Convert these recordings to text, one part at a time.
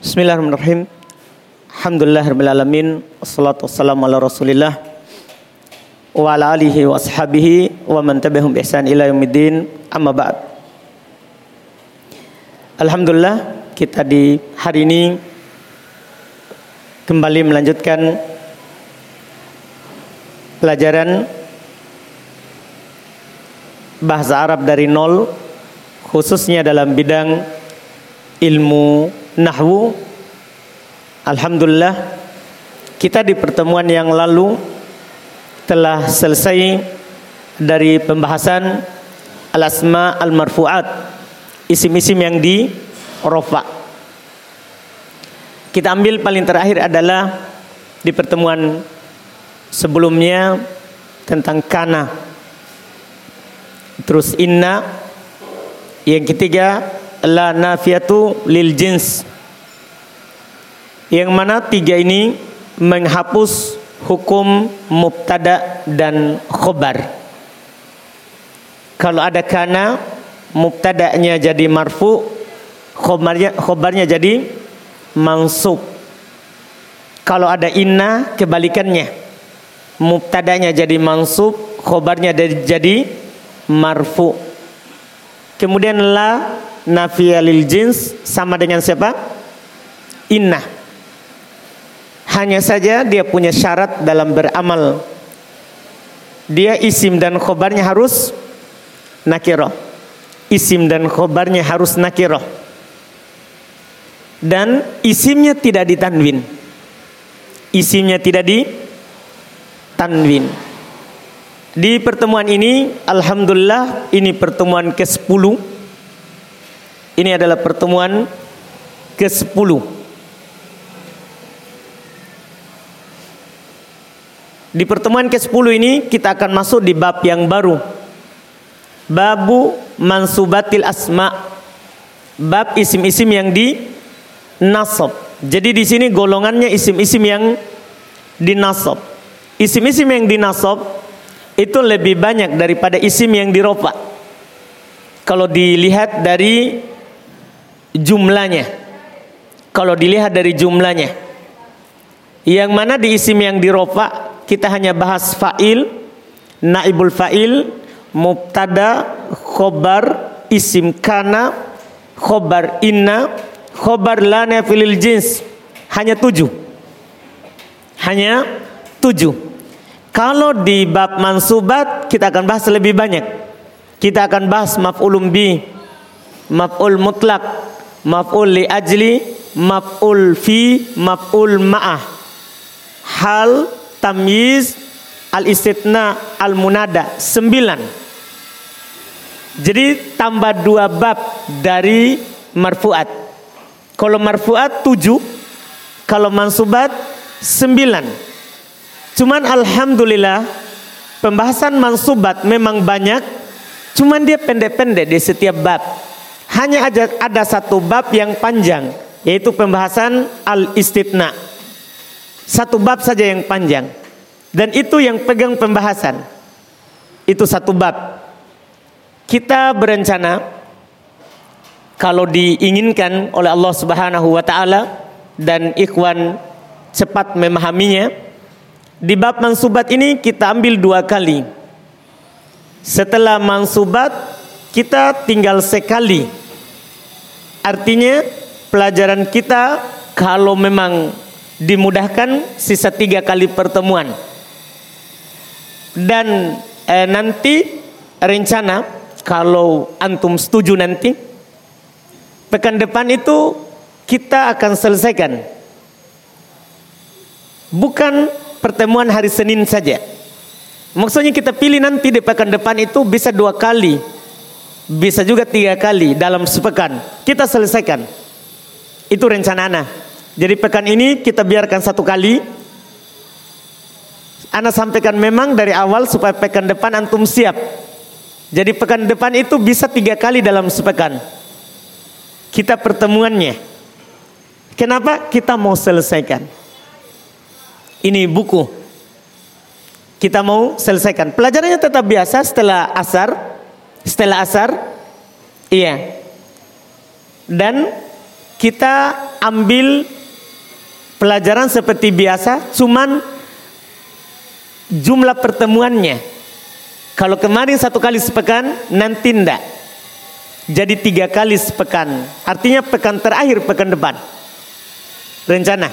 Bismillahirrahmanirrahim. Alhamdulillahirrahmanirrahim. Wassalatu wassalamu ala rasulillah. Wa ala alihi wa wa man tabi'ahum bi ihsan ila yaumiddin. Amma ba'd. Alhamdulillah kita di hari ini kembali melanjutkan pelajaran bahasa Arab dari nol khususnya dalam bidang ilmu nahwu. Alhamdulillah kita di pertemuan yang lalu telah selesai dari pembahasan al-asma al-marfu'at isim-isim yang di rofa. Kita ambil paling terakhir adalah di pertemuan sebelumnya tentang kana. Terus inna yang ketiga la nafiatu lil jins. Yang mana tiga ini menghapus hukum mubtada dan khobar. Kalau ada kana mubtadanya jadi marfu khobarnya khobarnya jadi mansub. Kalau ada inna kebalikannya. Mubtadanya jadi mansub khobarnya jadi marfu. Kemudian la nafiyalil jins sama dengan siapa? Inna. Hanya saja dia punya syarat dalam beramal. Dia isim dan khobarnya harus nakiroh isim dan khobarnya harus nakiroh dan isimnya tidak ditanwin. Isimnya tidak ditanwin. Di pertemuan ini Alhamdulillah ini pertemuan ke-10 Ini adalah pertemuan ke-10 Di pertemuan ke-10 ini kita akan masuk di bab yang baru. Babu mansubatil asma. Bab isim-isim yang di nasab Jadi di sini golongannya isim-isim yang dinasab. Isim-isim yang dinasab itu lebih banyak daripada isim yang dirofa. Kalau dilihat dari jumlahnya. Kalau dilihat dari jumlahnya. Yang mana di isim yang dirofa kita hanya bahas fa'il, naibul fa'il, mubtada, khobar, isim kana, khobar inna, khobar lana filil jins. Hanya tujuh. Hanya tujuh. Kalau di bab mansubat kita akan bahas lebih banyak. Kita akan bahas maf'ulun bi, maf'ul mutlak, maf'ul li ajli, maf'ul fi, maf'ul ma'ah. Hal, tamyiz, al-istitna, al-munada. Sembilan. Jadi tambah dua bab dari marfuat. Kalau marfuat tujuh, kalau mansubat sembilan. Cuman alhamdulillah pembahasan mansubat memang banyak, cuman dia pendek-pendek di setiap bab. Hanya ada, ada satu bab yang panjang, yaitu pembahasan al-istitna. Satu bab saja yang panjang. Dan itu yang pegang pembahasan. Itu satu bab. Kita berencana kalau diinginkan oleh Allah Subhanahu wa taala dan ikhwan cepat memahaminya, di bab mansubat ini kita ambil dua kali. Setelah mansubat kita tinggal sekali. Artinya pelajaran kita kalau memang dimudahkan sisa tiga kali pertemuan. Dan eh, nanti rencana kalau antum setuju nanti pekan depan itu kita akan selesaikan. Bukan pertemuan hari Senin saja. Maksudnya kita pilih nanti di pekan depan itu bisa dua kali. Bisa juga tiga kali dalam sepekan. Kita selesaikan. Itu rencana Ana. Jadi pekan ini kita biarkan satu kali. Ana sampaikan memang dari awal supaya pekan depan antum siap. Jadi pekan depan itu bisa tiga kali dalam sepekan. Kita pertemuannya. Kenapa? Kita mau selesaikan. Ini buku. Kita mau selesaikan. Pelajarannya tetap biasa setelah asar. Setelah asar. Iya. Dan kita ambil pelajaran seperti biasa, cuman jumlah pertemuannya. Kalau kemarin satu kali sepekan, nanti ndak. Jadi tiga kali sepekan. Artinya pekan terakhir pekan depan. Rencana.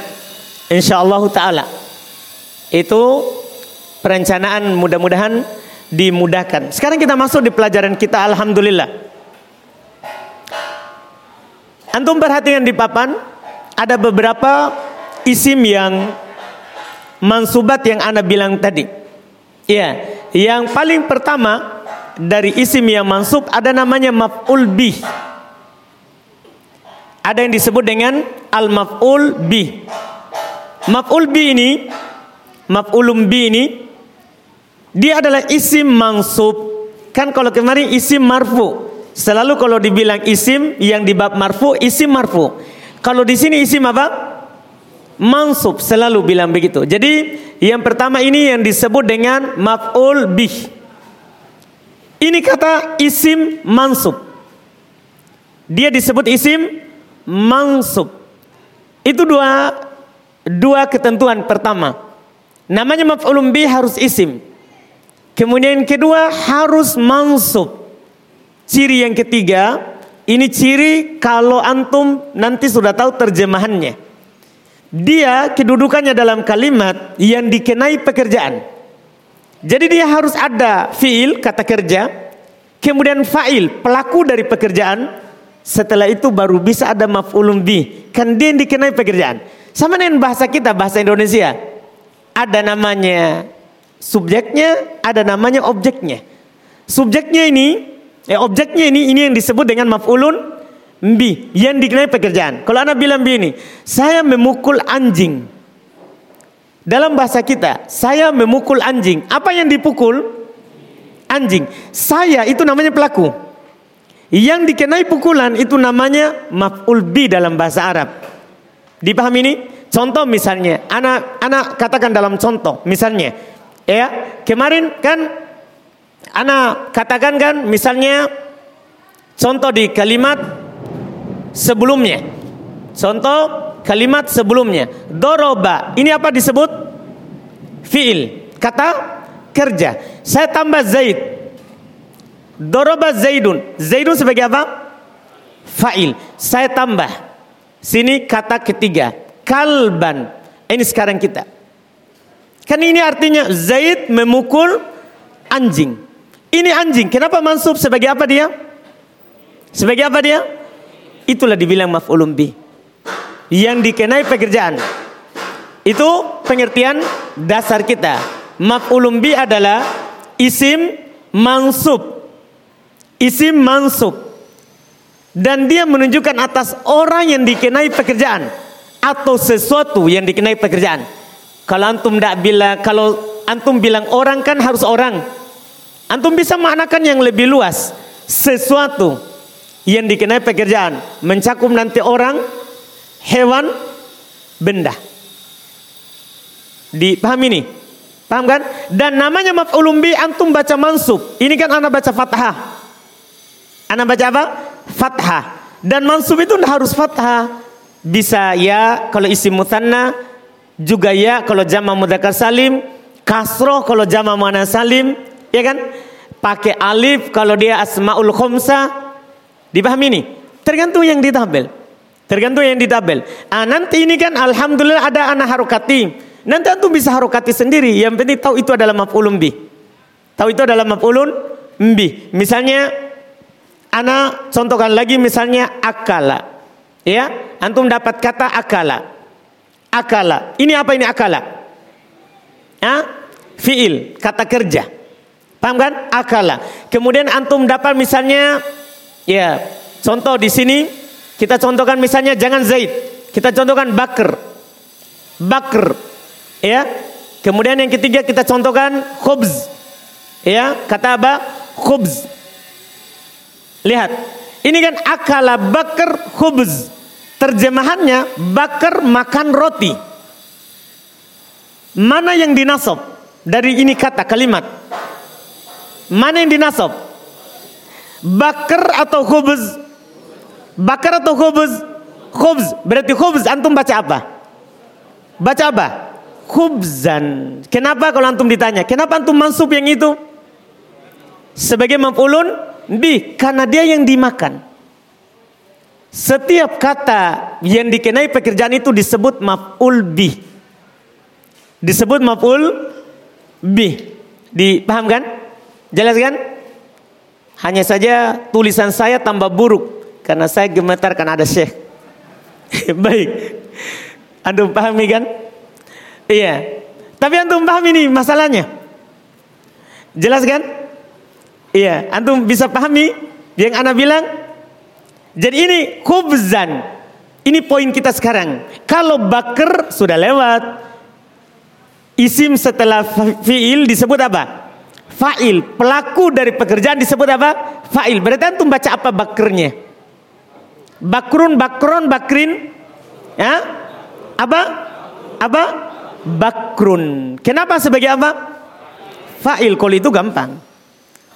Insya Allah Ta'ala. Itu perencanaan mudah-mudahan dimudahkan. Sekarang kita masuk di pelajaran kita Alhamdulillah. Antum perhatikan di papan ada beberapa isim yang mansubat yang Anda bilang tadi. Ya, yang paling pertama dari isim yang mansub ada namanya maf'ul bih. Ada yang disebut dengan al-maf'ul bih. Maf'ul bih ini maf'ulum bih ini dia adalah isim mansub. Kan kalau kemarin isim marfu. Selalu kalau dibilang isim yang di bab marfu, isim marfu. Kalau di sini isim apa? Mansub selalu bilang begitu. Jadi yang pertama ini yang disebut dengan maf'ul bih. Ini kata isim mansub. Dia disebut isim mansub. Itu dua dua ketentuan pertama. Namanya maf'ulun bih harus isim. Kemudian kedua harus mansub. Ciri yang ketiga, ini ciri kalau antum nanti sudah tahu terjemahannya. Dia kedudukannya dalam kalimat yang dikenai pekerjaan. Jadi dia harus ada fiil kata kerja, kemudian fa'il pelaku dari pekerjaan, setelah itu baru bisa ada maf'ulun bih. Kan dia yang dikenai pekerjaan. Sama dengan bahasa kita, bahasa Indonesia. Ada namanya subjeknya, ada namanya objeknya. Subjeknya ini, eh, objeknya ini, ini yang disebut dengan maf'ulun bi yang dikenai pekerjaan. Kalau anak bilang begini, saya memukul anjing. Dalam bahasa kita, saya memukul anjing. Apa yang dipukul? Anjing. Saya itu namanya pelaku. Yang dikenai pukulan itu namanya maf'ul bi dalam bahasa Arab. Dipahami ini? Contoh misalnya, anak anak katakan dalam contoh, misalnya Ya, kemarin kan ana katakan kan misalnya contoh di kalimat sebelumnya. Contoh kalimat sebelumnya. Doroba. Ini apa disebut? Fiil. Kata kerja. Saya tambah Zaid. Doroba Zaidun. Zaidun sebagai apa? Fa'il. Saya tambah. Sini kata ketiga. Kalban. Ini sekarang kita. Kan ini artinya Zaid memukul anjing. Ini anjing. Kenapa mansub sebagai apa dia? Sebagai apa dia? Itulah dibilang maf'ulun bi. Yang dikenai pekerjaan. Itu pengertian dasar kita. Maf'ulun bi adalah isim mansub. Isim mansub. Dan dia menunjukkan atas orang yang dikenai pekerjaan atau sesuatu yang dikenai pekerjaan. Kalau antum tidak bilang, kalau antum bilang orang kan harus orang. Antum bisa maknakan yang lebih luas. Sesuatu yang dikenai pekerjaan. Mencakup nanti orang, hewan, benda. Dipahami ini? Paham kan? Dan namanya maf'ulun bi antum baca mansub. Ini kan anak baca fathah. Anak baca apa? Fathah. Dan mansub itu harus fathah. Bisa ya kalau isi mutanna juga ya kalau jama mudzakkar salim, kasroh kalau jama muannas salim, ya kan? Pakai alif kalau dia asmaul khamsa. Dipahami ini? Tergantung yang di tabel. Tergantung yang di tabel. Ah, nanti ini kan alhamdulillah ada anak harokati. Nanti antum bisa harokati sendiri. Yang penting tahu itu adalah maf'ulun bi. Tahu itu adalah maf'ulun bi. Misalnya anak contohkan lagi misalnya akala. Ya, antum dapat kata akala akala. Ini apa ini akala? Ya? Fiil, kata kerja. Paham kan? Akala. Kemudian antum dapat misalnya ya, contoh di sini kita contohkan misalnya jangan Zaid. Kita contohkan Bakr. Bakr. Ya. Kemudian yang ketiga kita contohkan khubz. Ya, kata apa? Khubz. Lihat. Ini kan akala bakr khubz. Terjemahannya bakar makan roti. Mana yang dinasab dari ini kata kalimat? Mana yang dinasab? Bakar atau khubuz? Bakar atau khubuz? Khubz. Berarti khubz antum baca apa? Baca apa? Khubzan. Kenapa kalau antum ditanya? Kenapa antum mansub yang itu? Sebagai maf'ulun bi karena dia yang dimakan. Setiap kata yang dikenai pekerjaan itu disebut maf'ul bi. Disebut maf'ul bi. Dipahamkan? Jelas kan? Hanya saja tulisan saya tambah buruk karena saya gemetar karena ada syekh. Baik. Antum pahami kan? Iya. Tapi antum paham ini masalahnya. Jelas kan? Iya, antum bisa pahami yang ana bilang? Jadi ini khubzan. Ini poin kita sekarang. Kalau bakar sudah lewat. Isim setelah fi'il disebut apa? Fa'il, pelaku dari pekerjaan disebut apa? Fa'il. Berarti antum baca apa bakernya? Bakrun, bakron, bakrin. Ya? Apa? Apa? Bakrun. Kenapa sebagai apa? Fa'il. Kalau itu gampang.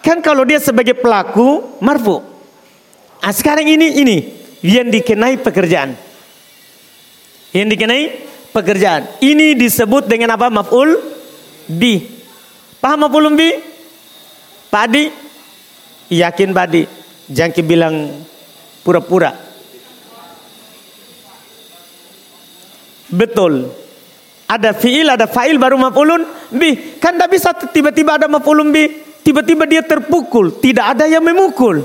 Kan kalau dia sebagai pelaku, marfu. Nah, sekarang ini, ini. Yang dikenai pekerjaan. Yang dikenai pekerjaan. Ini disebut dengan apa? Maf'ul bi. Paham maf'ul bi? Pak Adi, yakin Pak Adi, jangan bilang pura-pura. Betul. Ada fiil, ada fa'il baru maf'ulun bi. Kan tidak bisa tiba-tiba ada maf'ulun bi, tiba-tiba dia terpukul, tidak ada yang memukul.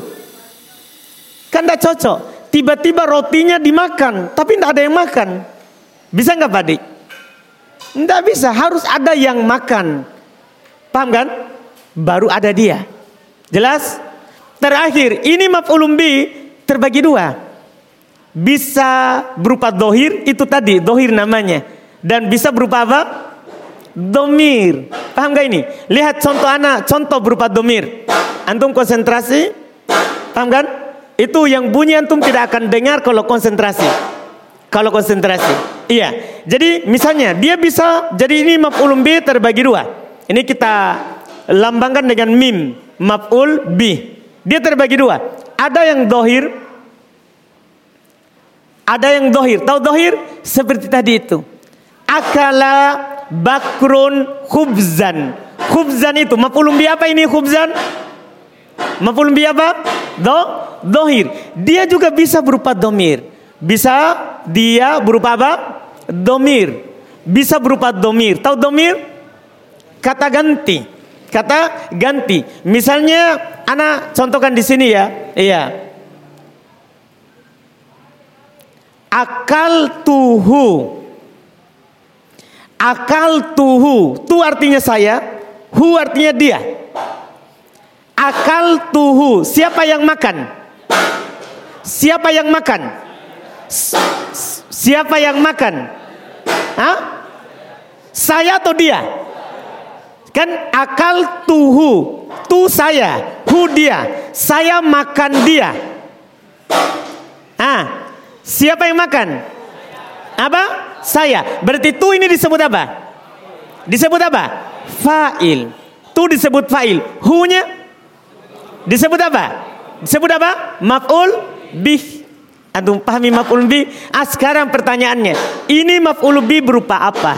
Kan tidak cocok. Tiba-tiba rotinya dimakan, tapi tidak ada yang makan. Bisa nggak Pak Adi? Tidak bisa, harus ada yang makan. Paham kan? baru ada dia. Jelas? Terakhir, ini maf'ulun bi terbagi dua. Bisa berupa dohir, itu tadi, dohir namanya. Dan bisa berupa apa? Domir. Paham gak ini? Lihat contoh anak, contoh berupa domir. Antum konsentrasi, paham kan? Itu yang bunyi antum tidak akan dengar kalau konsentrasi. Kalau konsentrasi. Iya. Jadi misalnya dia bisa jadi ini maf'ulun bi terbagi dua. Ini kita lambangkan dengan mim maf'ul bi. Dia terbagi dua. Ada yang dohir, ada yang dohir. Tahu dohir? Seperti tadi itu. Akala bakrun khubzan. Khubzan itu maf'ul bi apa ini khubzan? Maf'ul bi apa? Do, dohir. Dia juga bisa berupa domir. Bisa dia berupa apa? Domir. Bisa berupa domir. Tahu domir? Kata ganti kata ganti. Misalnya anak contohkan di sini ya. Iya. Akal tuhu. Akal tuhu. Tu artinya saya. Hu artinya dia. Akal tuhu. Siapa yang makan? Siapa yang makan? Siapa yang makan? Hah? Saya atau dia? Kan akal tuhu, tu saya, hu dia, saya makan dia. Ah, siapa yang makan? Apa? Saya. Berarti tu ini disebut apa? Disebut apa? Fa'il. Tu disebut fa'il. Hu-nya disebut apa? Disebut apa? Maf'ul bih. Antum pahami maf'ul bih? Ah, sekarang pertanyaannya. Ini maf'ul bih berupa apa?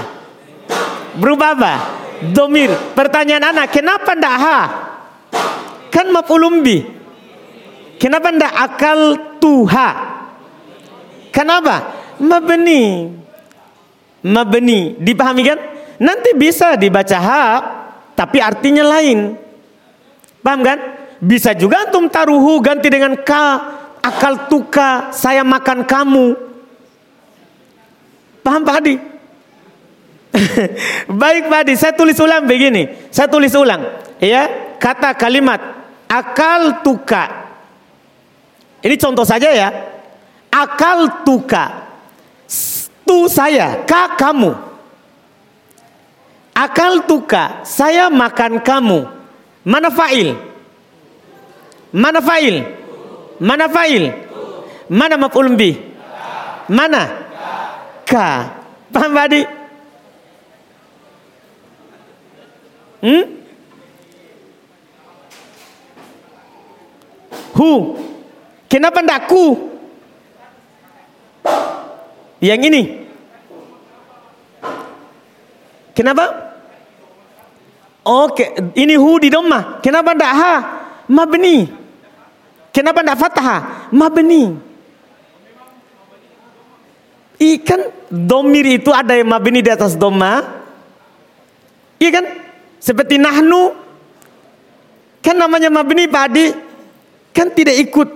Berupa apa? domir. Pertanyaan anak, kenapa ndak ha? Kan maf'ulun bi. Kenapa ndak akal tuha? Kenapa? Mabni. Mabni. Dipahami kan? Nanti bisa dibaca ha, tapi artinya lain. Paham kan? Bisa juga antum taruhu ganti dengan ka. Akal tuka, saya makan kamu. Paham Pak Adi? Baik Pak Adi, saya tulis ulang begini. Saya tulis ulang. Ya, kata kalimat akal tuka. Ini contoh saja ya. Akal tuka. Tu saya, ka kamu. Akal tuka, saya makan kamu. Mana fa'il? Mana fa'il? Mana fa'il? Mana maf'ul bih? Mana? Ka. Paham Pak Adi? Hmm? Hu. Kenapa ndak ku? Yang ini. Kenapa? Oke, ini hu di domah. Kenapa tidak ha? Mabni. Kenapa tidak fathah? Mabni. Ikan domir itu ada yang mabni di atas doma. Iya kan? Seperti nahnu. Kan namanya mabni padi. Kan tidak ikut.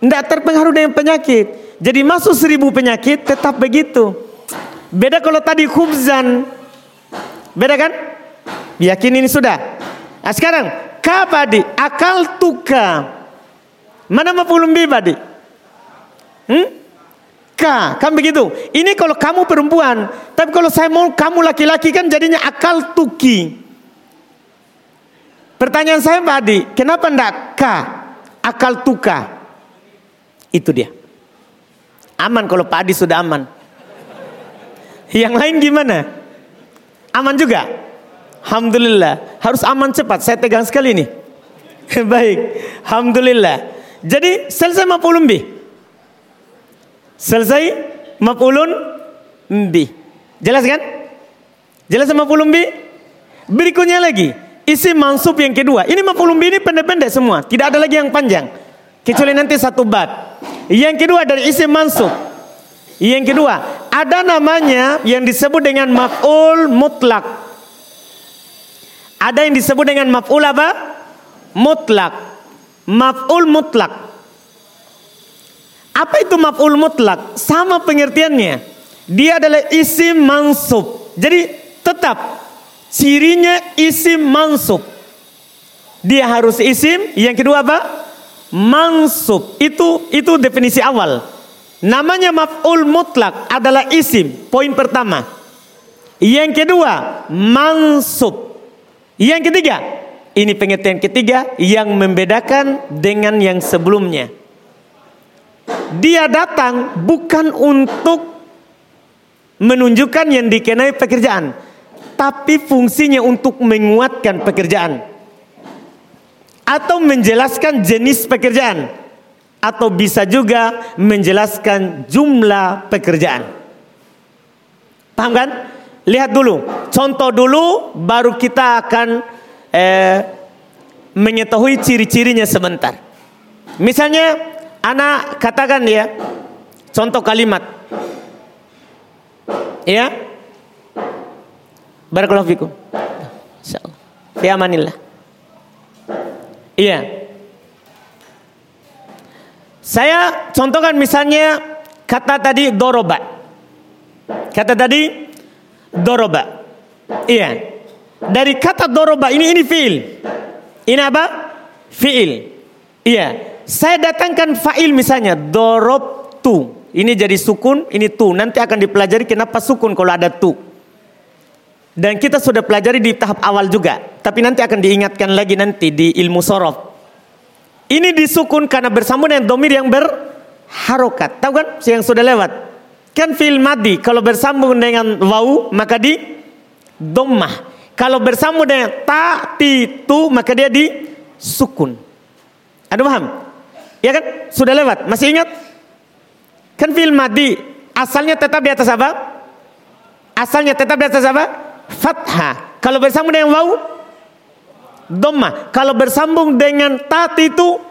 Tidak terpengaruh dengan penyakit. Jadi masuk seribu penyakit tetap begitu. Beda kalau tadi khubzan. Beda kan? Yakin ini sudah. Nah sekarang kabadi akal tuka. Mana mafulun bi badi? Hmm? Ka, kan begitu. Ini kalau kamu perempuan, tapi kalau saya mau kamu laki-laki kan jadinya akal tuki. Pertanyaan saya Pak Adi, kenapa ndak ka? Akal tuka. Itu dia. Aman kalau Pak Adi sudah aman. Yang lain gimana? Aman juga? Alhamdulillah. Harus aman cepat. Saya tegang sekali nih. Baik. Alhamdulillah. Jadi selesai maf'ulun bih. Selesai maf'ulun bih. Jelas kan? Jelas maf'ulun bih? Berikutnya lagi. Isi mansub yang kedua. Ini maf'ulun bih ini pendek-pendek semua. Tidak ada lagi yang panjang. Kecuali nanti satu bab. Yang kedua dari isi mansub. Yang kedua, ada namanya yang disebut dengan maf'ul mutlak. Ada yang disebut dengan maf'ul apa? Mutlak. Maf'ul mutlak. Apa itu maf'ul mutlak? Sama pengertiannya. Dia adalah isim mansub. Jadi tetap cirinya isim mansub. Dia harus isim. Yang kedua apa? Mansub. Itu itu definisi awal. Namanya maf'ul mutlak adalah isim. Poin pertama. Yang kedua, mansub. Yang ketiga, ini pengertian ketiga yang membedakan dengan yang sebelumnya. Dia datang bukan untuk menunjukkan yang dikenai pekerjaan, tapi fungsinya untuk menguatkan pekerjaan atau menjelaskan jenis pekerjaan atau bisa juga menjelaskan jumlah pekerjaan. Paham kan? Lihat dulu, contoh dulu baru kita akan eh, mengetahui ciri-cirinya sebentar. Misalnya anak katakan ya, contoh kalimat. Ya. Barakallahu fikum. Insyaallah. Iya. Saya contohkan misalnya kata tadi doroba. Kata tadi doroba. Iya. Dari kata doroba ini ini fiil. Ini apa? Fiil. Iya. Saya datangkan fa'il misalnya dorob tu. Ini jadi sukun, ini tu. Nanti akan dipelajari kenapa sukun kalau ada tu. Dan kita sudah pelajari di tahap awal juga. Tapi nanti akan diingatkan lagi nanti di ilmu sorof. Ini disukun karena bersambung dengan domir yang berharokat. Tahu kan? Yang sudah lewat. Kan fil madi kalau bersambung dengan wau maka di domah. Kalau bersambung dengan ta ti tu maka dia di sukun. Ada paham? Ya kan? Sudah lewat. Masih ingat? Kan fil madi asalnya tetap di atas apa? Asalnya tetap di atas apa? Fathah. Kalau bersambung dengan wau domah. Kalau bersambung dengan ta itu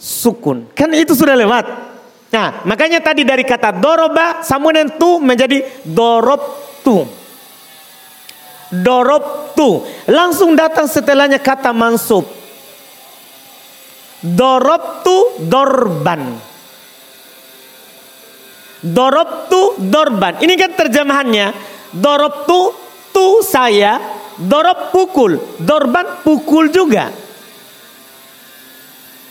sukun. Kan itu sudah lewat. Nah, makanya tadi dari kata doroba samunan tu menjadi dorob tu. Dorob tu. Langsung datang setelahnya kata mansub. Dorob tu dorban. Dorob tu dorban. Ini kan terjemahannya. Dorob tu tu saya. Dorob pukul. Dorban pukul juga.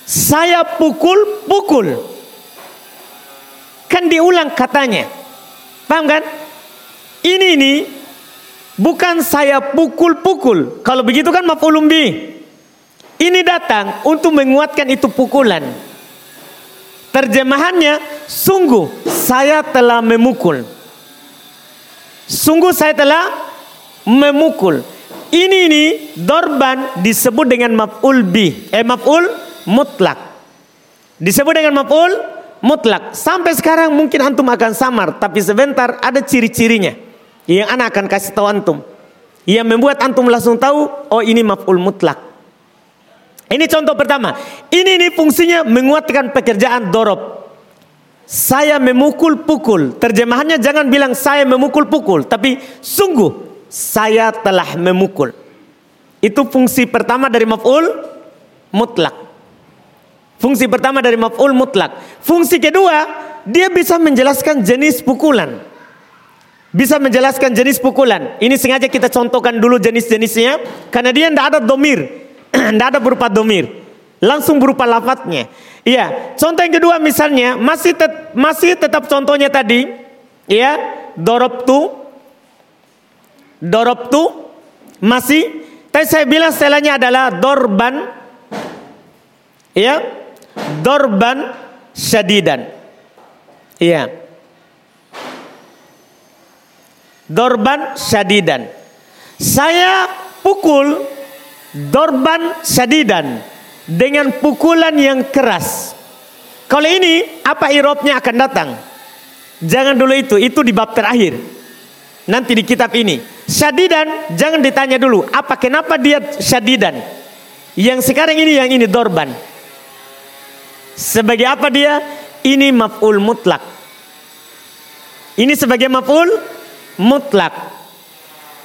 Saya pukul pukul. Kan diulang katanya. Paham kan? Ini ini bukan saya pukul-pukul. Kalau begitu kan maf'ulun. Ini datang untuk menguatkan itu pukulan. Terjemahannya sungguh saya telah memukul. Sungguh saya telah memukul. Ini ini dorban disebut dengan maf'ul bi, eh maf'ul mutlak. Disebut dengan maf'ul mutlak. Sampai sekarang mungkin antum akan samar, tapi sebentar ada ciri-cirinya yang anak akan kasih tahu antum. Yang membuat antum langsung tahu, oh ini maf'ul mutlak. Ini contoh pertama. Ini ini fungsinya menguatkan pekerjaan dorob. Saya memukul pukul. Terjemahannya jangan bilang saya memukul pukul, tapi sungguh saya telah memukul. Itu fungsi pertama dari maf'ul mutlak. Fungsi pertama dari maf'ul mutlak. Fungsi kedua, dia bisa menjelaskan jenis pukulan. Bisa menjelaskan jenis pukulan. Ini sengaja kita contohkan dulu jenis-jenisnya. Karena dia tidak ada domir. Tidak ada berupa domir. Langsung berupa lafadznya. Iya. Contoh yang kedua misalnya masih tet, masih tetap contohnya tadi. Iya. Dorob tu. Dorob tu. Masih. Tapi saya bilang setelahnya adalah dorban. Iya. Dorban syadidan. Iya. Dorban syadidan. Saya pukul Dorban sadidan dengan pukulan yang keras. Kalau ini apa irobnya akan datang? Jangan dulu itu, itu di bab terakhir. Nanti di kitab ini. Sadidan jangan ditanya dulu, apa kenapa dia sadidan? Yang sekarang ini yang ini dorban. Sebagai apa dia? Ini maf'ul mutlak. Ini sebagai maf'ul mutlak.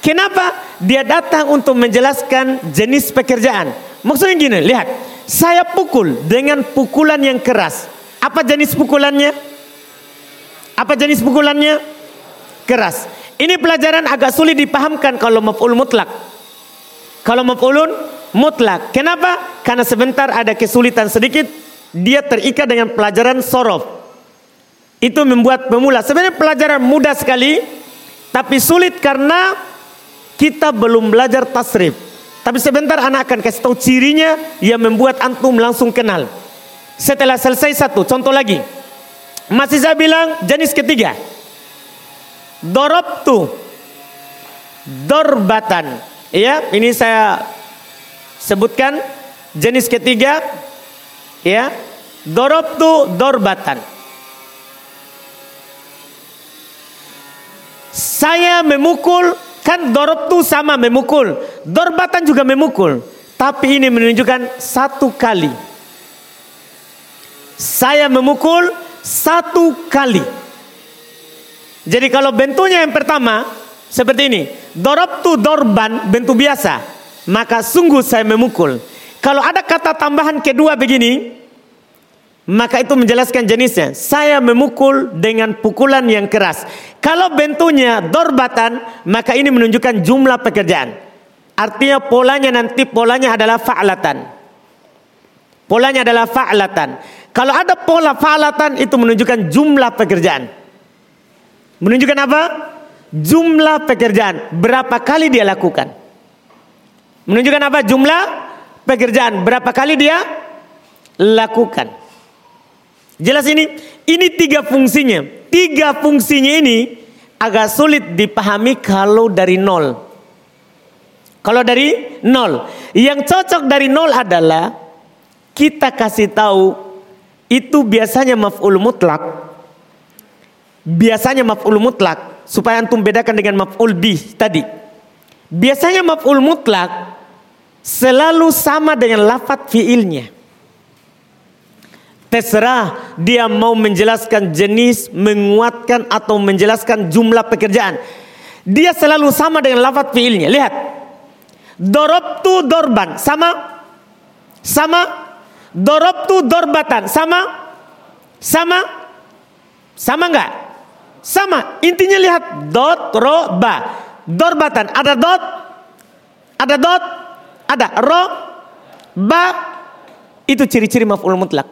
Kenapa dia datang untuk menjelaskan jenis pekerjaan? Maksudnya gini, lihat. Saya pukul dengan pukulan yang keras. Apa jenis pukulannya? Apa jenis pukulannya? Keras. Ini pelajaran agak sulit dipahamkan kalau maf'ul mutlak. Kalau maf'ulun mutlak. Kenapa? Karena sebentar ada kesulitan sedikit. Dia terikat dengan pelajaran sorof. Itu membuat pemula. Sebenarnya pelajaran mudah sekali. Tapi sulit karena kita belum belajar tasrif. Tapi sebentar anak akan kasih tahu cirinya yang membuat antum langsung kenal. Setelah selesai satu, contoh lagi. Masih saya bilang jenis ketiga. Dorob tu. Dorbatan. Ya, ini saya sebutkan jenis ketiga. Ya, dorob tu dorbatan. Saya memukul Kan dorob tuh sama memukul. Dorbatan juga memukul. Tapi ini menunjukkan satu kali. Saya memukul satu kali. Jadi kalau bentuknya yang pertama seperti ini. Dorob tuh dorban bentuk biasa. Maka sungguh saya memukul. Kalau ada kata tambahan kedua begini. Maka itu menjelaskan jenisnya. Saya memukul dengan pukulan yang keras. Kalau bentuknya dorbatan, maka ini menunjukkan jumlah pekerjaan. Artinya polanya nanti polanya adalah fa'latan. Polanya adalah fa'latan. Kalau ada pola fa'latan itu menunjukkan jumlah pekerjaan. Menunjukkan apa? Jumlah pekerjaan. Berapa kali dia lakukan. Menunjukkan apa? Jumlah pekerjaan. Berapa kali dia lakukan. Jelas ini? Ini tiga fungsinya. Tiga fungsinya ini agak sulit dipahami kalau dari nol. Kalau dari nol. Yang cocok dari nol adalah kita kasih tahu itu biasanya maf'ul mutlak. Biasanya maf'ul mutlak supaya antum bedakan dengan maf'ul bih tadi. Biasanya maf'ul mutlak selalu sama dengan lafat fiilnya. Terserah dia mau menjelaskan jenis, menguatkan atau menjelaskan jumlah pekerjaan. Dia selalu sama dengan lafaz fiilnya. Lihat. Dorobtu dorban. Sama? Sama? Dorobtu dorbatan. Sama? Sama? Sama enggak? Sama. Intinya lihat. Dot, ro, ba. Dorbatan. Ada dot? Ada dot? Ada. Ro, ba. Itu ciri-ciri maf'ul mutlak.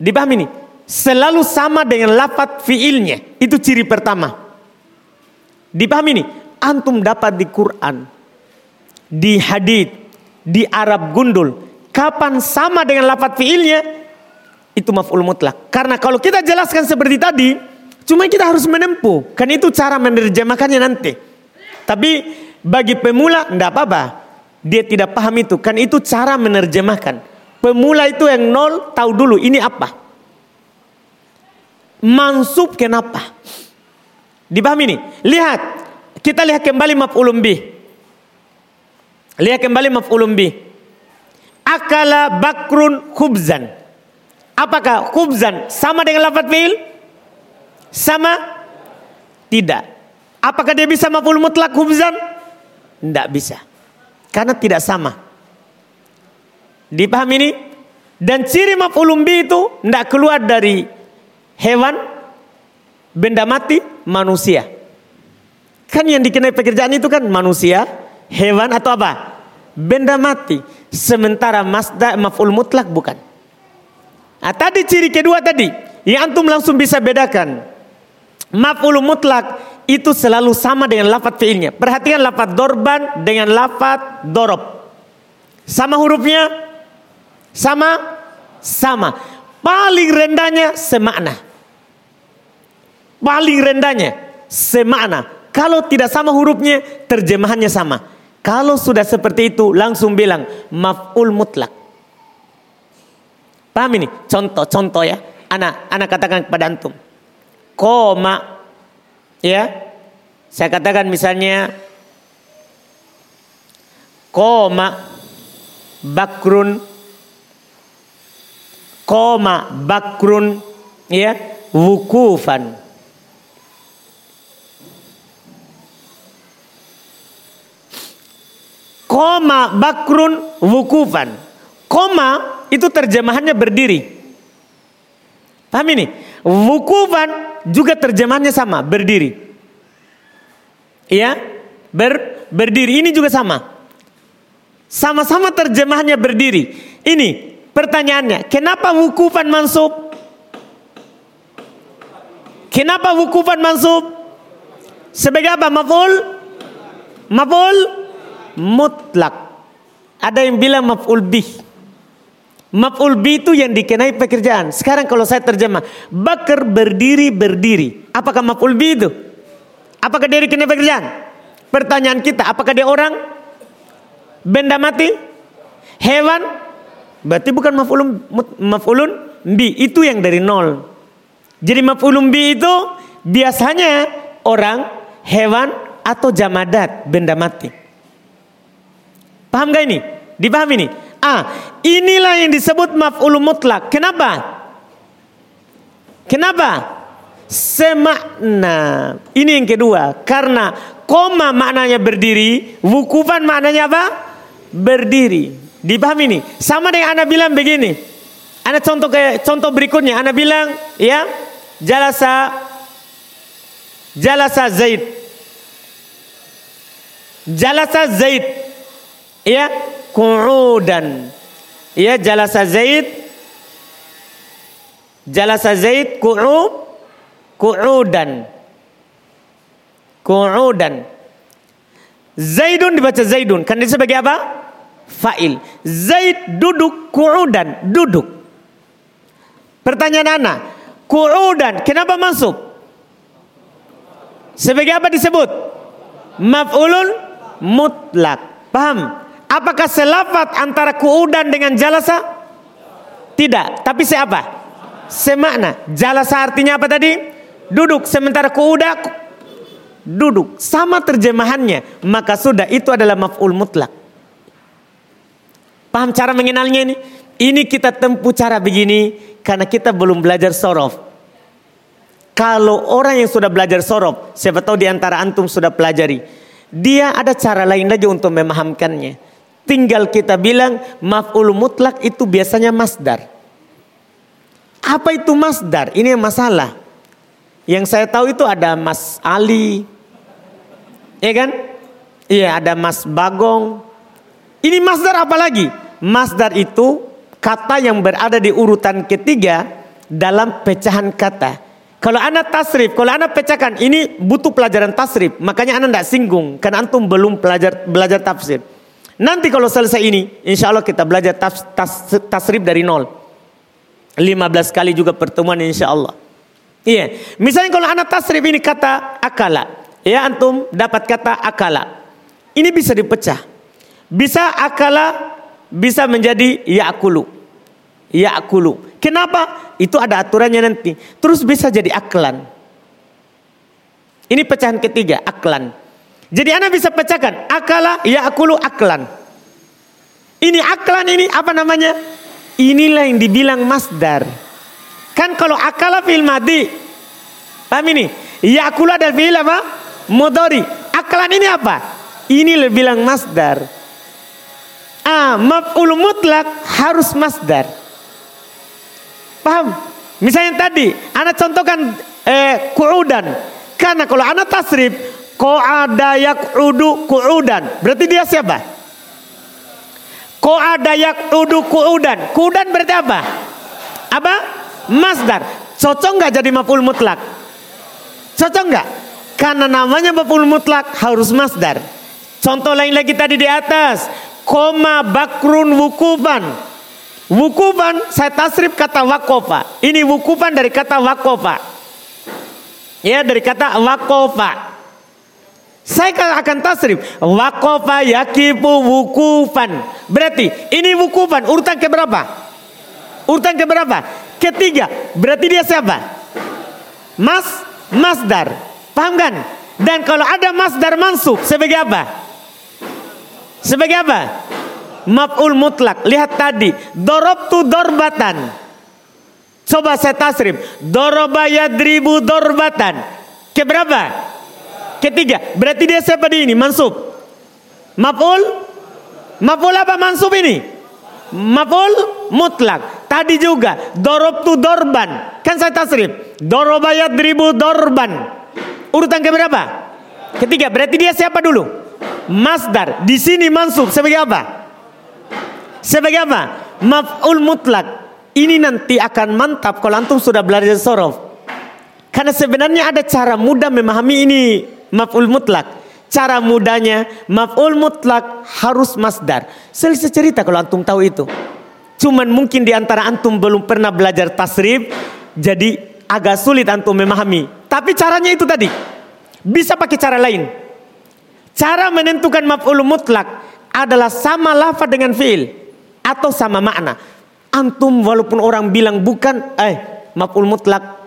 Dipahami ini? Selalu sama dengan lafat fiilnya. Itu ciri pertama. Dipahami ini? Antum dapat di Quran, di hadith, di Arab gundul. Kapan sama dengan lafat fiilnya? Itu maf'ul mutlak. Karena kalau kita jelaskan seperti tadi, cuma kita harus menempuh. Kan itu cara menerjemahkannya nanti. Tapi bagi pemula enggak apa-apa. Dia tidak paham itu. Kan itu cara menerjemahkan. Pemula itu yang nol tahu dulu ini apa. Mansub kenapa? Dipahami ini. Lihat. Kita lihat kembali maf'ulun bih. Lihat kembali maf'ulun bih. Akala bakrun khubzan. Apakah khubzan sama dengan lafaz fi'il? Sama? Tidak. Apakah dia bisa maf'ul mutlak khubzan? Tidak bisa. Karena tidak sama. Dipahami ini? Dan ciri maf'ulun bih itu tidak keluar dari hewan, benda mati, manusia. Kan yang dikenai pekerjaan itu kan manusia, hewan atau apa? Benda mati. Sementara masda maf'ul mutlak bukan. Nah, tadi ciri kedua tadi yang antum langsung bisa bedakan. Maf'ul mutlak itu selalu sama dengan lafat fiilnya. Perhatikan lafat dorban dengan lafat dorob. Sama hurufnya? Sama? Sama. Paling rendahnya semakna paling rendahnya semakna. Kalau tidak sama hurufnya, terjemahannya sama. Kalau sudah seperti itu, langsung bilang maf'ul mutlak. Paham ini? Contoh-contoh ya. Anak, anak katakan kepada antum. Koma. Ya. Saya katakan misalnya. Koma. Bakrun. Koma. Bakrun. Ya. Wukufan. Koma bakrun wukufan. Koma itu terjemahannya berdiri. Paham ini? Wukufan juga terjemahannya sama, berdiri. Iya? Ber, berdiri ini juga sama. Sama-sama terjemahannya berdiri. Ini pertanyaannya, kenapa wukufan mansub? Kenapa wukufan mansub? Sebagai apa? Maf'ul? Maf'ul? mutlak. Ada yang bilang maf'ul bih. Maf'ul bih itu yang dikenai pekerjaan. Sekarang kalau saya terjemah, bakar berdiri berdiri. Apakah maf'ul bih itu? Apakah dia dikenai pekerjaan? Pertanyaan kita, apakah dia orang? Benda mati? Hewan? Berarti bukan maf'ulun maf'ulun bi, itu yang dari nol. Jadi maf'ulun bi itu biasanya orang, hewan atau jamadat, benda mati. Paham gak ini? Dipahami ini? Ah, inilah yang disebut maf'ul mutlak. Kenapa? Kenapa? Semakna. Ini yang kedua. Karena koma maknanya berdiri, wukufan maknanya apa? Berdiri. Dipahami ini? Sama dengan Anda bilang begini. Anda contoh kayak contoh berikutnya. Anda bilang, ya, jalasa jalasa Zaid. Jalasa Zaid ya qu'udan ya jalasa Zaid. Jalasa Zaid qu'ud qu'udan qu'udan Zaidun dibaca Zaidun. Kan itu sebagai apa? Fa'il. Zaid duduk qu'udan duduk. Pertanyaan anak qu'udan kenapa masuk sebagai apa disebut? Maf'ulun mutlak. Paham Apakah selafat antara kuudan dengan jalasa? Tidak. Tapi siapa? Semakna. Jalasa artinya apa tadi? Duduk. Sementara kuuda duduk. Sama terjemahannya. Maka sudah itu adalah maf'ul mutlak. Paham cara mengenalnya ini? Ini kita tempuh cara begini karena kita belum belajar sorof. Kalau orang yang sudah belajar sorof, siapa tahu di antara antum sudah pelajari. Dia ada cara lain aja untuk memahamkannya. Tinggal kita bilang maf'ul mutlak itu biasanya masdar. Apa itu masdar? Ini yang masalah. Yang saya tahu itu ada Mas Ali. Ya kan? Iya, ada Mas Bagong. Ini masdar apa lagi? Masdar itu kata yang berada di urutan ketiga dalam pecahan kata. Kalau anak tasrif, kalau anak pecahkan, ini butuh pelajaran tasrif. Makanya anak tidak singgung, karena antum belum belajar belajar tafsir. Nanti kalau selesai ini, insya Allah kita belajar tas, tas, tasrif dari nol. 15 kali juga pertemuan insya Allah. Iya, misalnya kalau anak tasrif ini kata akala, ya antum dapat kata akala. Ini bisa dipecah. Bisa akala, bisa menjadi yakulu. Yakulu. Kenapa? Itu ada aturannya nanti. Terus bisa jadi aklan. Ini pecahan ketiga, aklan. Jadi anak bisa pecahkan. Akala, ya akulu aklan. Ini aklan ini apa namanya? Inilah yang dibilang masdar. Kan kalau akala fil madi. Paham ini? Ya akulu ada fil apa? Mudori. Aklan ini apa? Ini bilang masdar. Ah, maf'ul mutlak harus masdar. Paham? Misalnya tadi, anak contohkan eh, ku'udan. Karena kalau anak tasrif, ko'ada yak'udu ku'udan. Berarti dia siapa? Ko'ada yak'udu ku'udan. Ku'udan berarti apa? Apa? Masdar. Cocok nggak jadi maf'ul mutlak? Cocok nggak? Karena namanya maf'ul mutlak harus masdar. Contoh lain lagi tadi di atas. Koma bakrun wukufan. Wukufan saya tasrif kata wakofa. Ini wukufan dari kata wakofa. Ya dari kata wakofa. Saya akan tasrif wakofa yakifu wukufan. Berarti ini wukufan urutan ke berapa? Urutan ke berapa? Ketiga. Berarti dia siapa? Mas masdar. Paham kan? Dan kalau ada masdar mansub sebagai apa? Sebagai apa? maf'ul mutlak. Lihat tadi, dorobtu dorbatan. Coba saya tasrif. Doroba yadribu dorbatan. Keberapa? Ketiga. Berarti dia siapa di ini? Mansub. Maf'ul? Maf'ul apa mansub ini? Maf'ul mutlak. Tadi juga. Dorobtu dorban. Kan saya tasrif. Doroba yadribu dorban. Urutan keberapa? Ketiga. Berarti dia siapa dulu? Masdar. Di sini mansub sebagai apa? Sebagai apa? Maf'ul mutlak. Ini nanti akan mantap kalau antum sudah belajar sorof. Karena sebenarnya ada cara mudah memahami ini maf'ul mutlak. Cara mudahnya maf'ul mutlak harus masdar. Selesai cerita kalau antum tahu itu. Cuman mungkin di antara antum belum pernah belajar tasrif. Jadi agak sulit antum memahami. Tapi caranya itu tadi. Bisa pakai cara lain. Cara menentukan maf'ul mutlak adalah sama lafaz dengan fi'il atau sama makna. Antum walaupun orang bilang bukan eh maf'ul mutlak.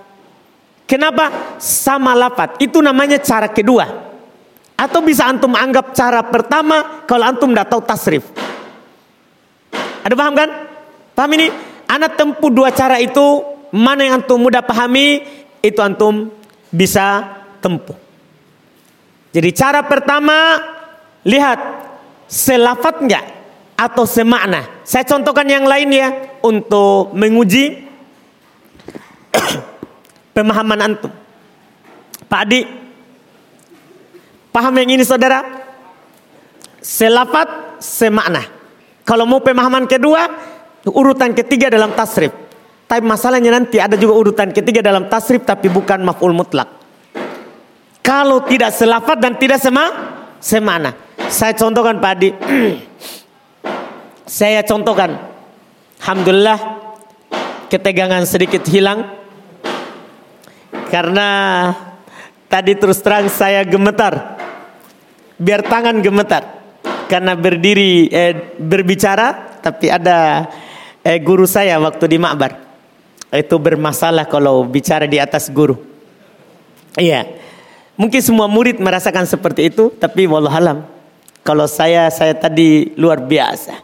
Kenapa? Sama lafat. Itu namanya cara kedua. Atau bisa antum anggap cara pertama kalau antum tidak tahu tasrif. Ada paham kan? Paham ini? Anak tempuh dua cara itu mana yang antum mudah pahami itu antum bisa tempuh. Jadi cara pertama lihat selafat enggak atau semakna. Saya contohkan yang lain ya untuk menguji pemahaman antum. Pak Adi, paham yang ini saudara? Selafat, semakna. Kalau mau pemahaman kedua, urutan ketiga dalam tasrif. Tapi masalahnya nanti ada juga urutan ketiga dalam tasrif tapi bukan maf'ul mutlak. Kalau tidak selafat dan tidak sema, semana. Saya contohkan Pak Adi. Saya contohkan. Alhamdulillah ketegangan sedikit hilang. Karena tadi terus terang saya gemetar. Biar tangan gemetar. Karena berdiri eh, berbicara tapi ada eh, guru saya waktu di Makbar. Itu bermasalah kalau bicara di atas guru. Iya. Mungkin semua murid merasakan seperti itu, tapi wallahualam. Kalau saya saya tadi luar biasa.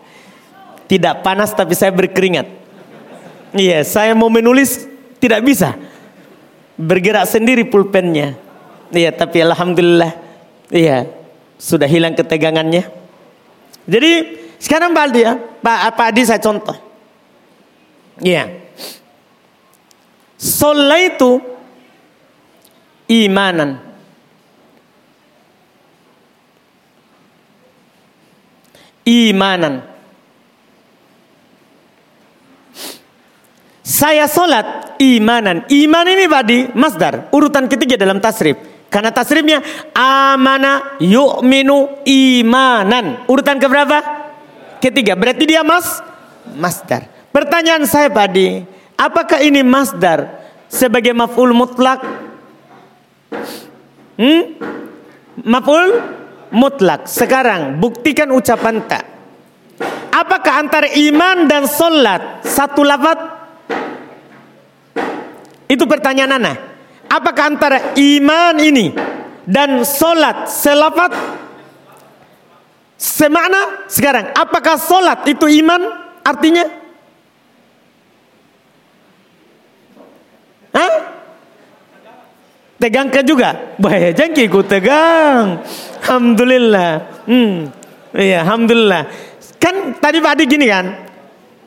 Tidak panas tapi saya berkeringat. Iya, saya mau menulis tidak bisa. Bergerak sendiri pulpennya. Iya, tapi alhamdulillah iya sudah hilang ketegangannya. Jadi sekarang Pak Adi ya, Pak, Pak Adi saya contoh. Iya. itu imanan. Imanan. Saya solat imanan. Iman ini tadi masdar. Urutan ketiga dalam tasrif. Karena tasrifnya amana yu'minu imanan. Urutan keberapa? Ketiga. Berarti dia mas masdar. Pertanyaan saya tadi, apakah ini masdar sebagai maf'ul mutlak? Hmm? Maf'ul mutlak. Sekarang buktikan ucapan tak. Apakah antara iman dan solat satu lafaz? Itu pertanyaan Ana. Apakah antara iman ini dan solat selafat semakna? Sekarang, apakah solat itu iman artinya? Hah? Tegangkan juga. Bahaya jangkiku tegang. Alhamdulillah. Hmm. Iya, alhamdulillah. Kan tadi Pak Adi gini kan?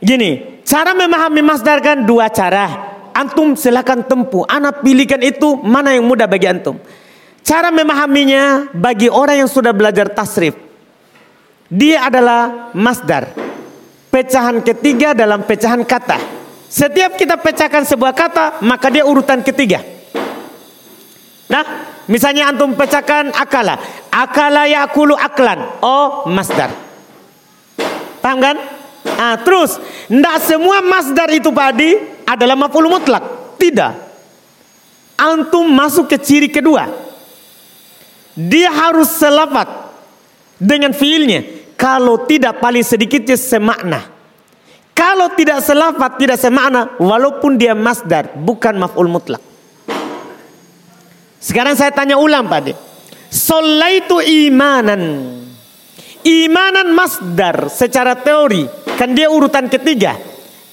Gini, cara memahami masdar kan dua cara. Antum silakan tempuh. Anak pilihkan itu mana yang mudah bagi antum. Cara memahaminya bagi orang yang sudah belajar tasrif. Dia adalah masdar. Pecahan ketiga dalam pecahan kata. Setiap kita pecahkan sebuah kata, maka dia urutan ketiga. Nah, misalnya antum pecahkan akala. Akala yakulu aklan. Oh, masdar. Paham kan? Nah, terus, tidak semua masdar itu padi adalah maf'ul mutlak. Tidak. Antum masuk ke ciri kedua. Dia harus selafat dengan fiilnya. Kalau tidak paling sedikitnya semakna. Kalau tidak selafat, tidak semakna, walaupun dia masdar, bukan maf'ul mutlak. Sekarang saya tanya ulang Pak. Solaitu imanan. Imanan masdar secara teori. Kan dia urutan ketiga.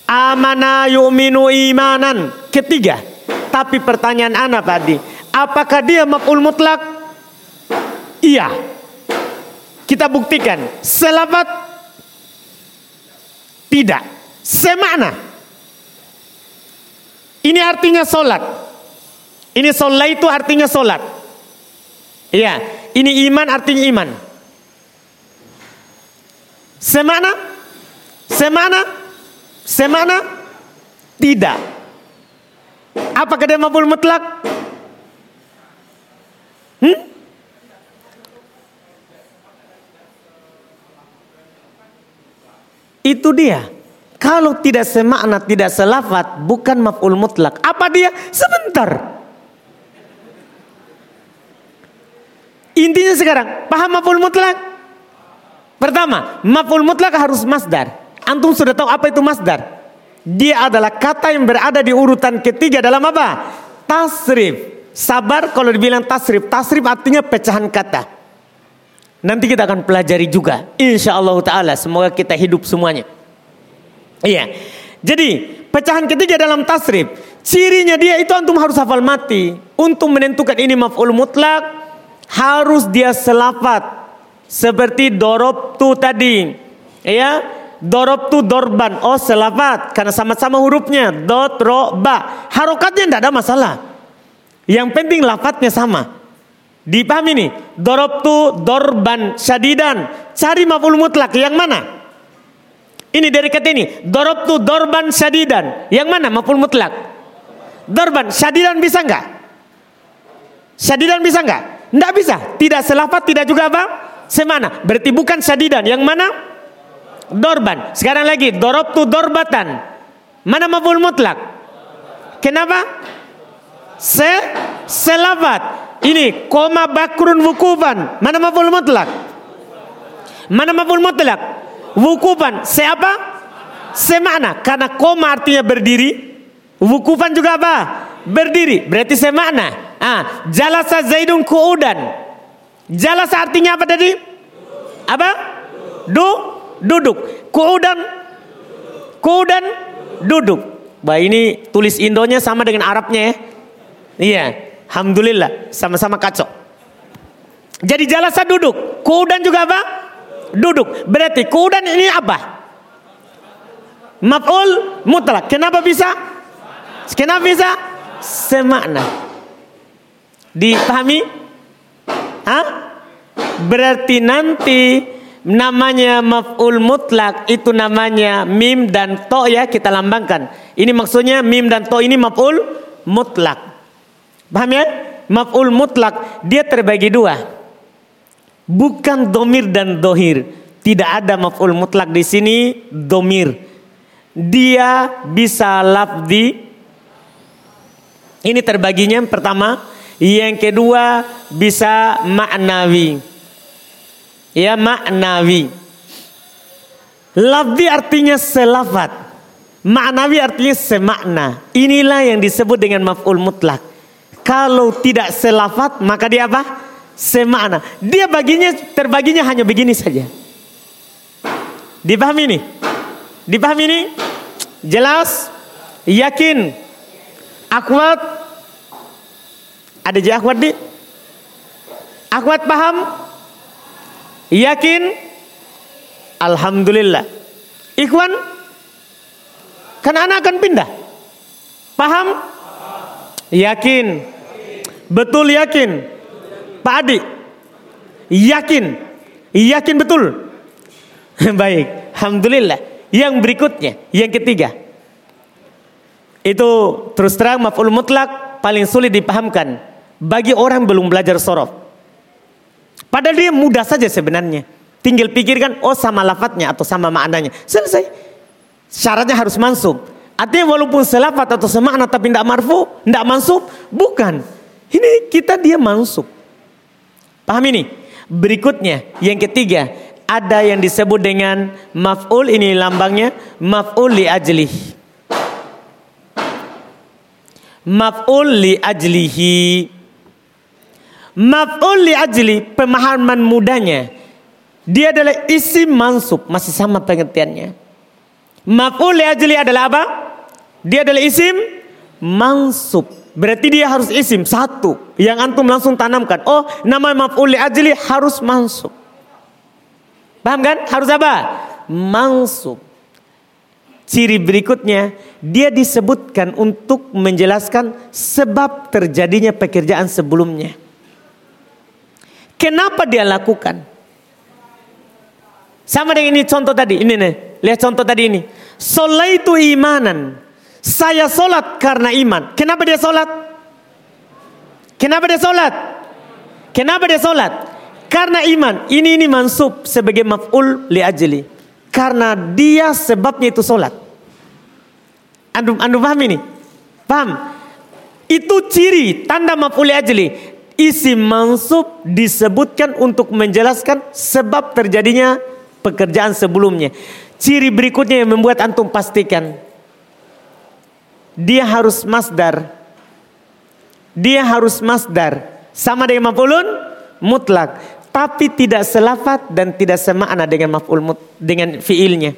Amana yu'minu imanan. Ketiga. Tapi pertanyaan anak De. Apakah dia maf'ul mutlak? Iya. Kita buktikan. Selafat tidak. Semakna. Ini artinya solat. Ini sholat itu artinya sholat. Iya, ini iman artinya iman. Semana? Semana? Semana? Tidak. Apakah dia mampu mutlak? Hmm? Itu dia. Kalau tidak semakna, tidak selafat, bukan maf'ul mutlak. Apa dia? Sebentar. Intinya sekarang, paham maf'ul mutlak? Pertama, maf'ul mutlak harus masdar. Antum sudah tahu apa itu masdar? Dia adalah kata yang berada di urutan ketiga dalam apa? Tasrif. Sabar kalau dibilang tasrif. Tasrif artinya pecahan kata. Nanti kita akan pelajari juga. Insya Allah Ta'ala. Semoga kita hidup semuanya. Iya. Jadi pecahan ketiga dalam tasrif. Cirinya dia itu antum harus hafal mati. Untuk menentukan ini maf'ul mutlak harus dia selafat seperti dorob tu tadi ya dorob tu dorban. Oh selafat. Karena sama-sama hurufnya. Dot ro ba. Harokatnya tidak ada masalah. Yang penting lafadznya sama. Dipahami nih? Dorob tu dorban syadidan. Cari maful mutlak. Yang mana? Ini dari kata ini. Dorob tu dorban syadidan. Yang mana maful mutlak? Dorban. Syadidan bisa enggak syadidan bisa enggak tidak bisa. Tidak selafat, tidak juga apa? Semana. Berarti bukan sadidan. Yang mana? Dorban. Sekarang lagi. Dorob tu dorbatan. Mana maful mutlak? Kenapa? Se selafat. Ini koma bakrun wukufan. Mana maful mutlak? Mana maful mutlak? Wukufan. Siapa? Semana. Karena koma artinya berdiri. Wukufan juga apa? Berdiri. Berarti semana. Ah, jalasa Zaidun kuudan. Jalasa artinya apa tadi? Apa? Du, duduk. Kuudan, kuudan, duduk. Bah ini tulis Indonya sama dengan Arabnya ya. Iya, alhamdulillah sama-sama kacau. Jadi jalasa duduk, kuudan juga apa? Duduk. Berarti kuudan ini apa? Maf'ul mutlak. Kenapa bisa? Kenapa bisa? Semakna. Dipahami? Hah? Berarti nanti namanya maf'ul mutlak itu namanya mim dan to ya kita lambangkan. Ini maksudnya mim dan to ini maf'ul mutlak. Paham ya? Maf'ul mutlak dia terbagi dua. Bukan domir dan dohir. Tidak ada maf'ul mutlak di sini domir. Dia bisa lafdi. Ini terbaginya pertama yang kedua bisa maknawi. Ya maknawi. Lafzi artinya selafat. Ma'nawi artinya semakna. Inilah yang disebut dengan maf'ul mutlak. Kalau tidak selafat maka dia apa? Semakna. Dia baginya terbaginya hanya begini saja. Dipahami ini? Dipahami ini? Jelas? Yakin? Akwat? Ada je di? Akwat paham? Yakin? Alhamdulillah. Ikhwan? Kan anak akan pindah. Paham? Yakin. Betul yakin. Pak Adi. Yakin. Yakin betul. Baik. Alhamdulillah. Yang berikutnya. Yang ketiga. Itu terus terang maf'ul mutlak paling sulit dipahamkan. Bagi orang belum belajar sorof. Padahal dia mudah saja sebenarnya. Tinggal pikirkan, oh sama lafadznya atau sama maknanya. Selesai. Syaratnya harus mansub. Artinya walaupun selafat atau semakna tapi tidak marfu, tidak mansub, bukan. Ini kita dia mansub. Paham ini? Berikutnya, yang ketiga, ada yang disebut dengan maf'ul ini lambangnya maf'ul li ajlih. Maf'ul li ajlihi. Maf'ul li ajli pemahaman mudanya. Dia adalah isim mansub, masih sama pengertiannya. Maf'ul li ajli adalah apa? Dia adalah isim mansub. Berarti dia harus isim satu yang antum langsung tanamkan. Oh, nama maf'ul li ajli harus mansub. Paham kan? Harus apa? Mansub. Ciri berikutnya, dia disebutkan untuk menjelaskan sebab terjadinya pekerjaan sebelumnya. Kenapa dia lakukan? Sama dengan ini contoh tadi, ini nih, lihat contoh tadi ini. Solaitu imanan. Saya solat karena iman. Kenapa dia solat? Kenapa dia solat? Kenapa dia solat? Karena iman. Ini ini mansub sebagai maf'ul li ajli. Karena dia sebabnya itu solat. Anda, anda paham ini? Paham? Itu ciri tanda maf'ul li Isi mansub disebutkan untuk menjelaskan sebab terjadinya pekerjaan sebelumnya. Ciri berikutnya yang membuat antum pastikan dia harus masdar. Dia harus masdar. Sama dengan maf'ulun mutlak. Tapi tidak selafat dan tidak semakna dengan maf'ul mut, dengan fiilnya.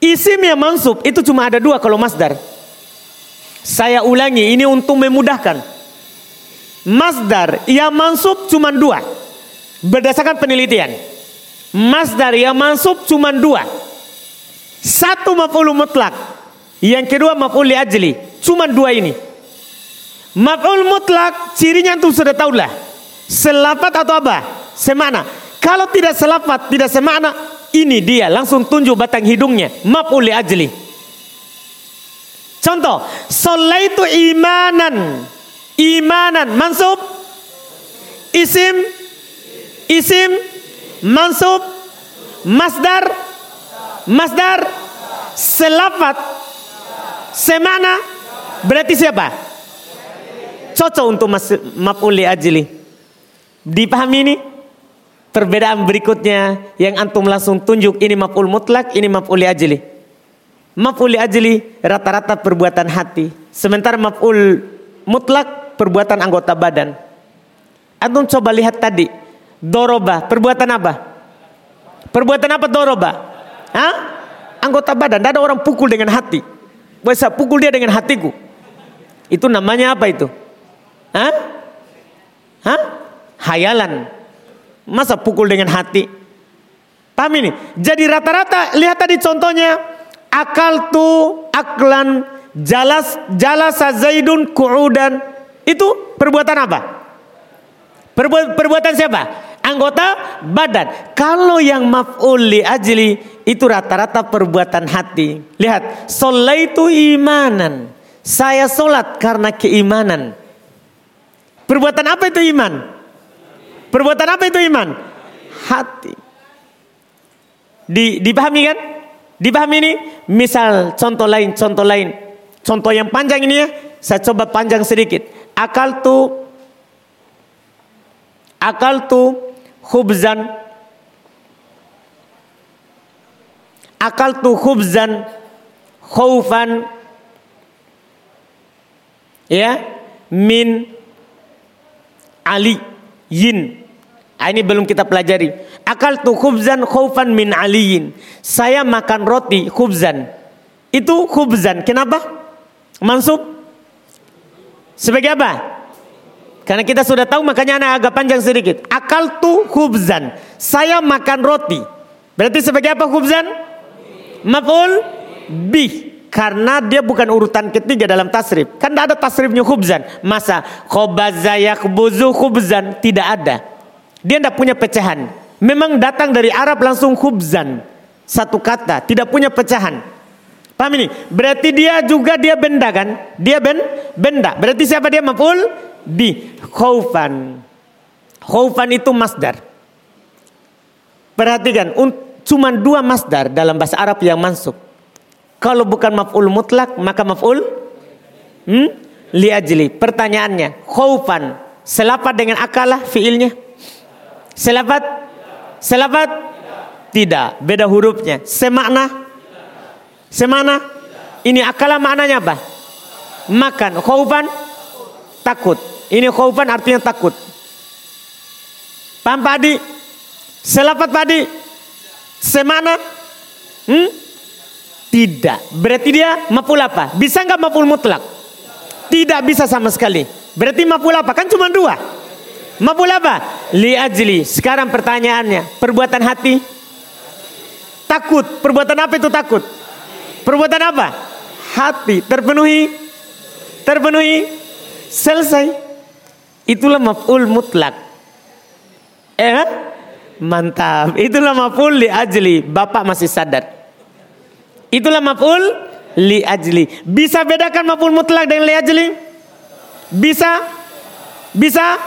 Isim yang mansub itu cuma ada dua kalau masdar. Saya ulangi ini untuk memudahkan. Masdar yang mansub cuma dua. Berdasarkan penelitian. Masdar yang mansub cuma dua. Satu maf'ul mutlak yang kedua maf'ul li ajli. Cuma dua ini. Maf'ul mutlak cirinya tuh sudah tahu lah. Selafat atau apa? Semana. Kalau tidak selafat, tidak semana, ini dia langsung tunjuk batang hidungnya. Maf'ul li ajli. Contoh, solaitu imanan. Imanan mansub isim isim mansub masdar masdar selafat Semana berarti siapa? Cocok untuk maf'ul ajli. Dipahami ini? Perbedaan berikutnya yang antum langsung tunjuk ini maf'ul mutlak, ini maf'ul ajli. Maf'ul ajli rata-rata perbuatan hati. Sementara maf'ul mutlak perbuatan anggota badan. Antum coba lihat tadi. Doroba, perbuatan apa? Perbuatan apa doroba? Hah? Anggota badan, ada orang pukul dengan hati. Bisa pukul dia dengan hatiku. Itu namanya apa itu? Hah? Hah? Hayalan. Masa pukul dengan hati? Paham ini? Jadi rata-rata lihat tadi contohnya akal tu aklan jalas jalasa zaidun kuudan itu perbuatan apa? Perbu perbuatan siapa? Anggota badan. Kalau yang maf'ul li ajli itu rata-rata perbuatan hati. Lihat, itu imanan. Saya solat karena keimanan. Perbuatan apa itu iman? Perbuatan apa itu iman? Hati. Di, dipahami kan? Dipahami ini? Misal contoh lain, contoh lain. Contoh yang panjang ini ya, saya coba panjang sedikit. Akal tu akal tu khubzan. Akal tu khubzan. khaufan. Ya min ali yin ah, ini belum kita pelajari. Akal tu khubzan khaufan min aliyin. Saya makan roti khubzan. Itu khubzan. Kenapa? Mansub sebagai apa karena kita sudah tahu makanya anak agak panjang sedikit akal tu khubzan saya makan roti berarti sebagai apa khubzan maf'ul bih karena dia bukan urutan ketiga dalam tasrif. Kan tidak ada tasrifnya khubzan. Masa khobaza yakbuzu khubzan tidak ada. Dia tidak punya pecahan. Memang datang dari Arab langsung khubzan. Satu kata, tidak punya pecahan. Paham ini? Berarti dia juga dia benda kan? Dia ben benda. Berarti siapa dia maf'ul? Bi khaufan. Khaufan itu masdar. Perhatikan, cuma dua masdar dalam bahasa Arab yang masuk. Kalau bukan maf'ul mutlak maka maf'ul hmm? li ajli. Pertanyaannya, khaufan selapat dengan akalah fiilnya? Selapat? Selapat? Tidak, beda hurufnya. Semakna? Semana? Ini akalah maknanya apa? Makan. Khaufan? Takut. Ini khaufan artinya takut. Paham padi? Selapat padi? Semana? Hmm? Tidak. Berarti dia maful apa? Bisa nggak maful mutlak? Tidak bisa sama sekali. Berarti maful apa? Kan cuma dua. Maful apa? Li ajli. Sekarang pertanyaannya, perbuatan hati? Takut. Perbuatan apa itu takut? Perbuatan apa? Hati. Terpenuhi? Terpenuhi? Selesai. Itulah maf'ul mutlak. Eh? Mantap. Itulah maf'ul li ajli. Bapak masih sadar. Itulah maf'ul li ajli. Bisa bedakan maf'ul mutlak dengan li ajli? Bisa? Bisa?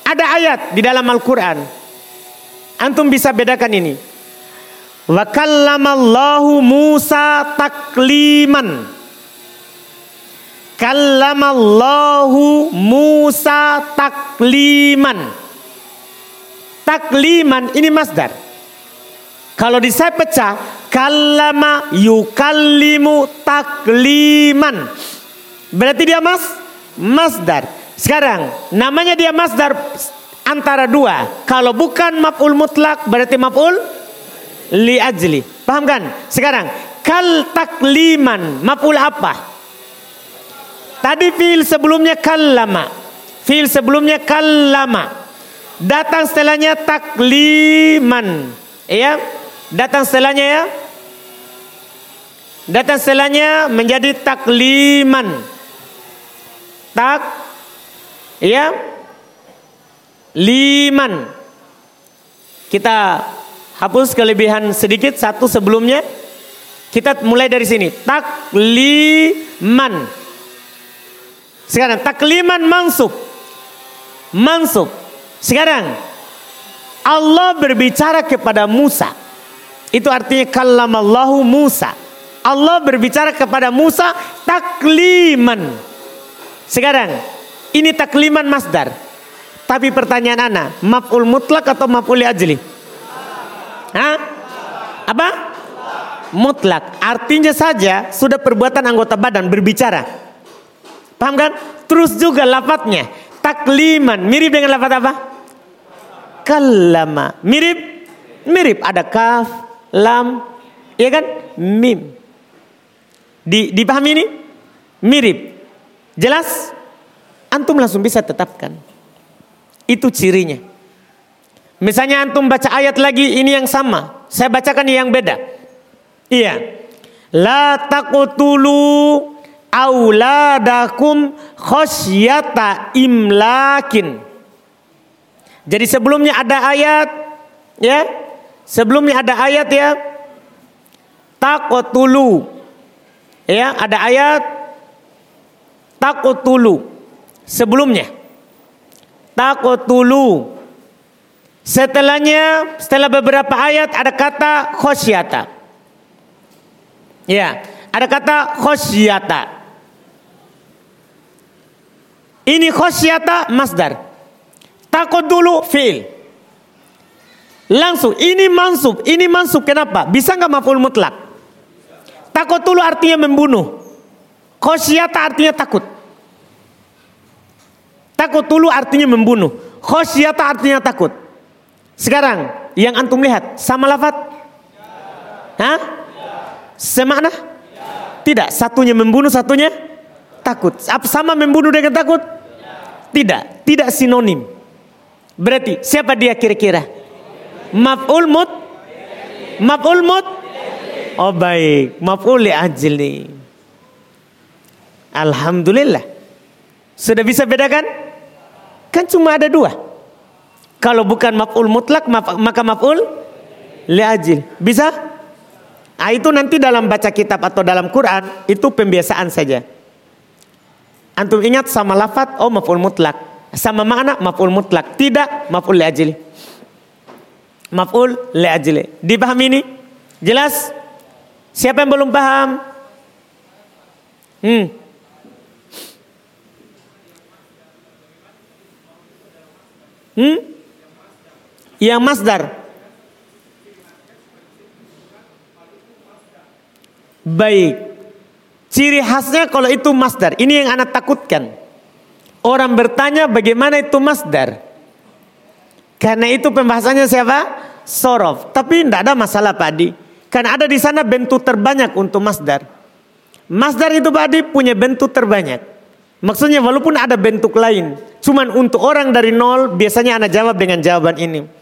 Ada ayat di dalam Al-Quran. Antum bisa bedakan ini. Wa kallamallahu Musa takliman. Kallamallahu Musa takliman. Takliman ini masdar. Kalau di saya pecah, kallama yukallimu takliman. Berarti dia mas masdar. Sekarang namanya dia masdar antara dua. Kalau bukan maf'ul mutlak berarti maf'ul li ajli. Paham kan? Sekarang kal takliman maf'ul apa? Tadi fiil sebelumnya kallama. Fiil sebelumnya kallama. Datang setelahnya takliman. Iya? Datang setelahnya ya. Datang setelahnya menjadi takliman. Tak ya liman. Kita hapus kelebihan sedikit satu sebelumnya. Kita mulai dari sini. Takliman. Sekarang takliman mansub. Mansub. Sekarang Allah berbicara kepada Musa. Itu artinya kallamallahu Musa. Allah berbicara kepada Musa takliman. Sekarang ini takliman masdar. Tapi pertanyaan ana, maf'ul mutlak atau maf'ul ajli? Hah? Apa? Mutlak. Artinya saja sudah perbuatan anggota badan berbicara. Paham kan? Terus juga lapatnya. Takliman. Mirip dengan lapat apa? Kallama. Mirip? Mirip. Ada kaf, lam, ya kan? Mim. Di, dipahami ini? Mirip. Jelas? Antum langsung bisa tetapkan. Itu cirinya. Misalnya antum baca ayat lagi ini yang sama. Saya bacakan yang beda. Iya. La taqtulu auladakum khasyata imlakin. Jadi sebelumnya ada ayat ya Sebelumnya ada ayat ya. Takotulu. Ya, ada ayat takotulu. Sebelumnya. Takotulu. Setelahnya, setelah beberapa ayat ada kata khosyata. Ya, ada kata khosyata. Ini khosyata masdar. Takut dulu fi'il. Langsung ini mansub, ini mansub kenapa? Bisa nggak maf'ul mutlak? Takut dulu artinya membunuh. Khosyata artinya takut. Takut dulu artinya membunuh. Khosyata artinya takut. Sekarang yang antum lihat sama lafat? Hah? Semakna? Tidak. Satunya membunuh, satunya takut. Sama membunuh dengan takut? Tidak. Tidak sinonim. Berarti siapa dia kira-kira? Maf'ul mut? Maf'ul mut? Oh baik. Maf'ul li ajli. Alhamdulillah. Sudah bisa bedakan? Kan cuma ada dua. Kalau bukan maf'ul mutlak maka maf'ul li'ajil. Bisa? Ah, itu nanti dalam baca kitab atau dalam Quran itu pembiasaan saja. Antum ingat sama lafat oh maf'ul mutlak. Sama makna maf'ul mutlak. Tidak maf'ul li'ajil. Maf'ul li'ajil. Dipahami ini? Jelas? Siapa yang belum paham? Hmm. Hmm? Yang masdar. Baik. Ciri khasnya kalau itu masdar. Ini yang anak takutkan. Orang bertanya bagaimana itu masdar. Karena itu pembahasannya siapa? Sorof. Tapi tidak ada masalah padi. Karena ada di sana bentuk terbanyak untuk masdar. Masdar itu padi punya bentuk terbanyak. Maksudnya walaupun ada bentuk lain. Cuman untuk orang dari nol biasanya anak jawab dengan jawaban ini.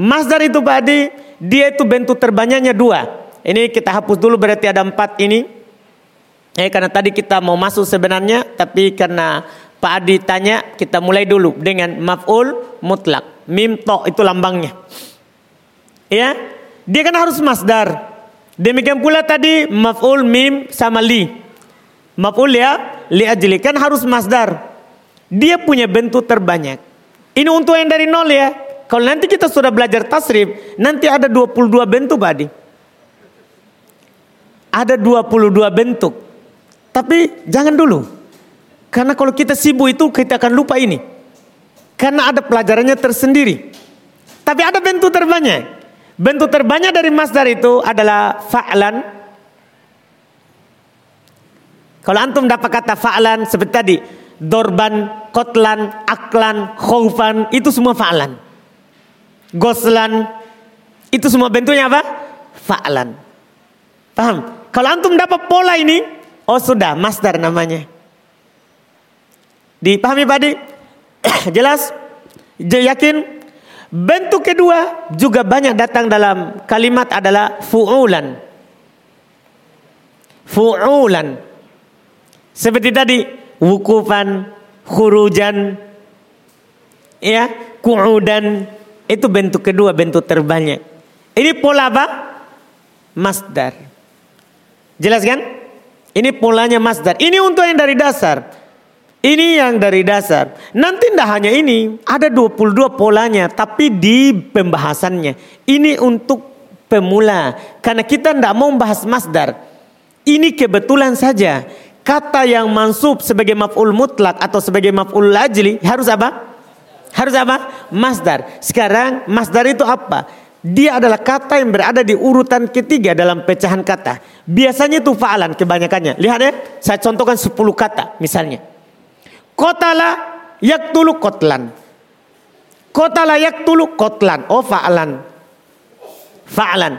Masdar itu tadi dia itu bentuk terbanyaknya dua. Ini kita hapus dulu berarti ada empat ini. Eh karena tadi kita mau masuk sebenarnya tapi karena Pak Adi tanya kita mulai dulu dengan maf'ul mutlak. Mim to itu lambangnya. Ya, dia kan harus masdar. Demikian pula tadi maf'ul mim sama li. Maf'ul ya li ajli kan harus masdar. Dia punya bentuk terbanyak. Ini untuk yang dari nol ya. Kalau nanti kita sudah belajar tasrif, nanti ada 22 bentuk Badi. Ada 22 bentuk. Tapi jangan dulu. Karena kalau kita sibuk itu kita akan lupa ini. Karena ada pelajarannya tersendiri. Tapi ada bentuk terbanyak. Bentuk terbanyak dari masdar itu adalah fa'lan, kalau antum dapat kata fa'lan seperti tadi, dorban, kotlan, aklan, khaufan, itu semua fa'lan. Goslan, itu semua bentuknya apa? Fa'lan. Paham? Kalau antum dapat pola ini, oh sudah, masdar namanya. Dipahami Pak Jelas? Yakin? Bentuk kedua juga banyak datang dalam kalimat adalah fu'ulan. Fu'ulan. Seperti tadi, wukufan, khurujan, ya, ku'udan, itu bentuk kedua, bentuk terbanyak. Ini pola apa? Masdar. Jelas kan? Ini polanya masdar. Ini untuk yang dari dasar. Ini yang dari dasar. Nanti tidak hanya ini, ada 22 polanya, tapi di pembahasannya. Ini untuk pemula. Karena kita tidak mau membahas masdar. Ini kebetulan saja kata yang mansub sebagai maf'ul mutlak atau sebagai maf'ul lajli harus apa? Harus apa? Masdar. Sekarang masdar itu apa? Dia adalah kata yang berada di urutan ketiga dalam pecahan kata. Biasanya itu fa'alan kebanyakannya. Lihat ya, saya contohkan 10 kata misalnya. Kotala yaktulu kotlan. Kotala yaktulu kotlan. Oh fa'alan. Fa'alan.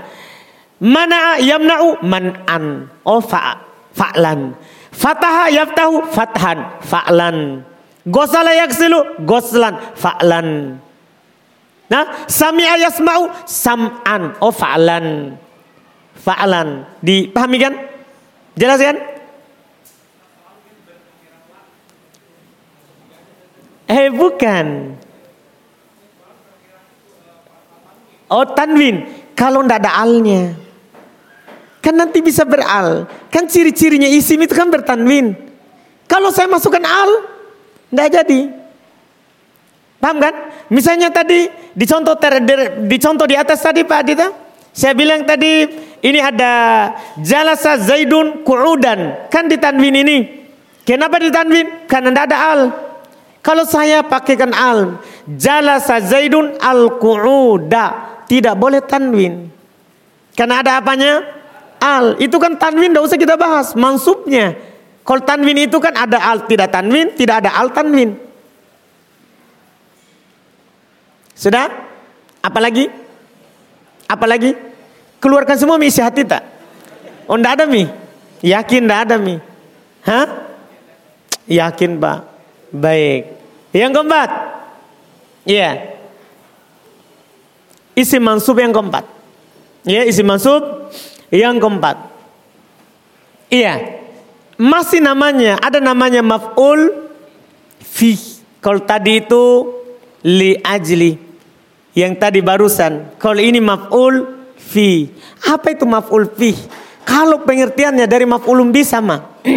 Mana yamna'u man'an. Oh fa'alan. Fataha yaftahu fathan fa'lan. Gosala yaksilu goslan fa'lan. Nah, sami'a yasma'u sam'an oh fa'lan. Fa'lan. Dipahami kan? Jelas kan? Eh bukan. Oh tanwin. Kalau ndak ada alnya. Kan nanti bisa beral. Kan ciri-cirinya isim itu kan bertanwin. Kalau saya masukkan al, tidak jadi. Paham kan? Misalnya tadi di contoh ter, di di atas tadi Pak Adita, saya bilang tadi ini ada jalasa zaidun ku'udan. Kan di tanwin ini. Kenapa di tanwin? Karena tidak ada al. Kalau saya pakaikan al, jalasa zaidun al ku'uda, tidak boleh tanwin. Karena ada apanya? Al. Itu kan tanwin tidak usah kita bahas. Mansubnya. Kalau tanwin itu kan ada al tidak tanwin, tidak ada al tanwin. Sudah? Apalagi? Apalagi? Keluarkan semua mi isi hati tak? Oh tidak ada mi? Yakin tidak ada mi? Hah? Yakin pak? Baik. Yang keempat? Iya. Yeah. Isi mansub yang keempat. Ya, isi mansub yang keempat. Iya. Masih namanya, ada namanya maf'ul fi. Kalau tadi itu li ajli. Yang tadi barusan. Kalau ini maf'ul fi. Apa itu maf'ul fi? Kalau pengertiannya dari maf'ulun bi sama.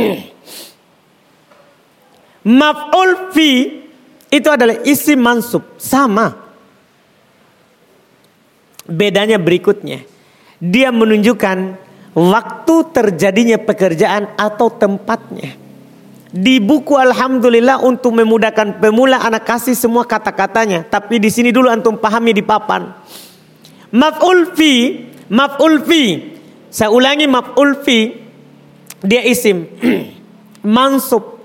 maf'ul fi itu adalah isi mansub. Sama. Bedanya berikutnya. Dia menunjukkan waktu terjadinya pekerjaan atau tempatnya. Di buku Alhamdulillah untuk memudahkan pemula anak kasih semua kata-katanya. Tapi di sini dulu antum pahami di papan. Maf'ul fi, maf'ul fi. Saya ulangi maf'ul fi. Dia isim. Mansub.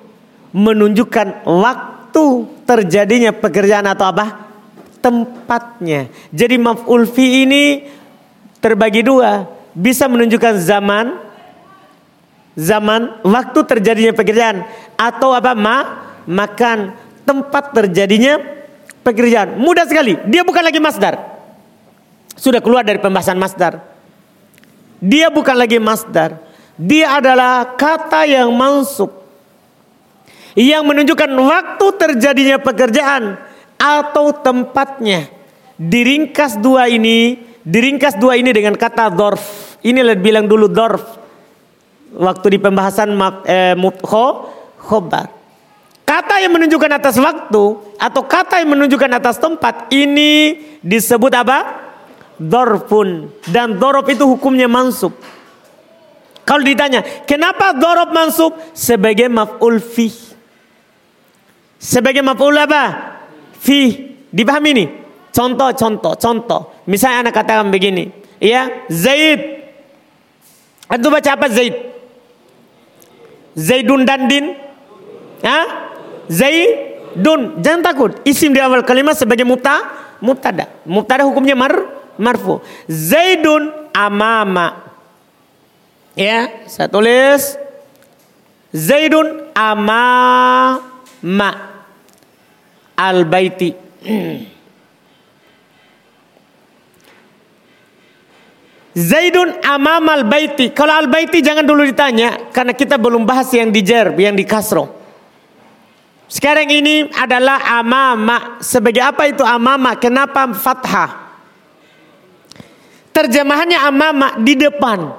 Menunjukkan waktu terjadinya pekerjaan atau apa? tempatnya. Jadi maf'ul fi ini terbagi dua. Bisa menunjukkan zaman, zaman waktu terjadinya pekerjaan atau apa ma makan tempat terjadinya pekerjaan. Mudah sekali. Dia bukan lagi masdar. Sudah keluar dari pembahasan masdar. Dia bukan lagi masdar. Dia adalah kata yang mansub. Yang menunjukkan waktu terjadinya pekerjaan atau tempatnya. Diringkas dua ini, diringkas dua ini dengan kata dorf. Ini lebih bilang dulu dorf. Waktu di pembahasan eh, mutho, khobar. Kata yang menunjukkan atas waktu atau kata yang menunjukkan atas tempat ini disebut apa? Dorfun. Dan dorob itu hukumnya mansub. Kalau ditanya, kenapa dorob mansub? Sebagai maf'ul fi. Sebagai maf'ul apa? fi dipahami ini contoh contoh contoh misalnya anak katakan begini ya Zaid. Antum baca apa Zaid? Zaidun dan Din. Ha Zaidun. Jangan takut isim di awal kalimat sebagai muta mubtada. Mubtada hukumnya mar marfu. Zaidun amama. Ya saya tulis. Zaidun amama. Al-baiti. Zaidun amam al-baiti. Kalau al-baiti jangan dulu ditanya karena kita belum bahas yang di jerb, yang di kasro. Sekarang ini adalah amama. Sebagai apa itu amama? Kenapa fathah? Terjemahannya amama di depan.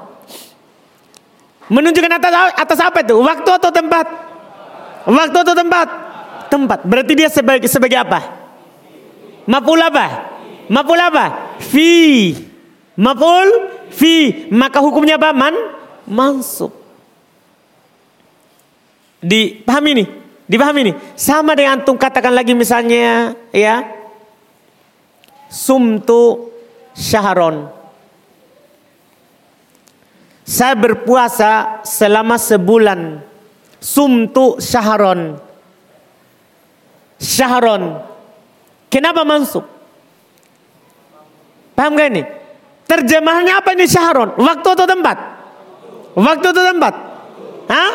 Menunjukkan atas atas apa itu? Waktu atau tempat? Waktu atau tempat? tempat. Berarti dia sebagai sebagai apa? Maf'ul apa? Maf'ul apa? Fi. Maf'ul fi. Maka hukumnya apa? Man mansub. Dipahami nih? Dipahami nih? Sama dengan antum katakan lagi misalnya ya. Sumtu syahron. Saya berpuasa selama sebulan. Sumtu syahron syahron. Kenapa mansub? Paham gak ini? Terjemahannya apa ini syahron? Waktu atau tempat? Waktu atau tempat? Hah?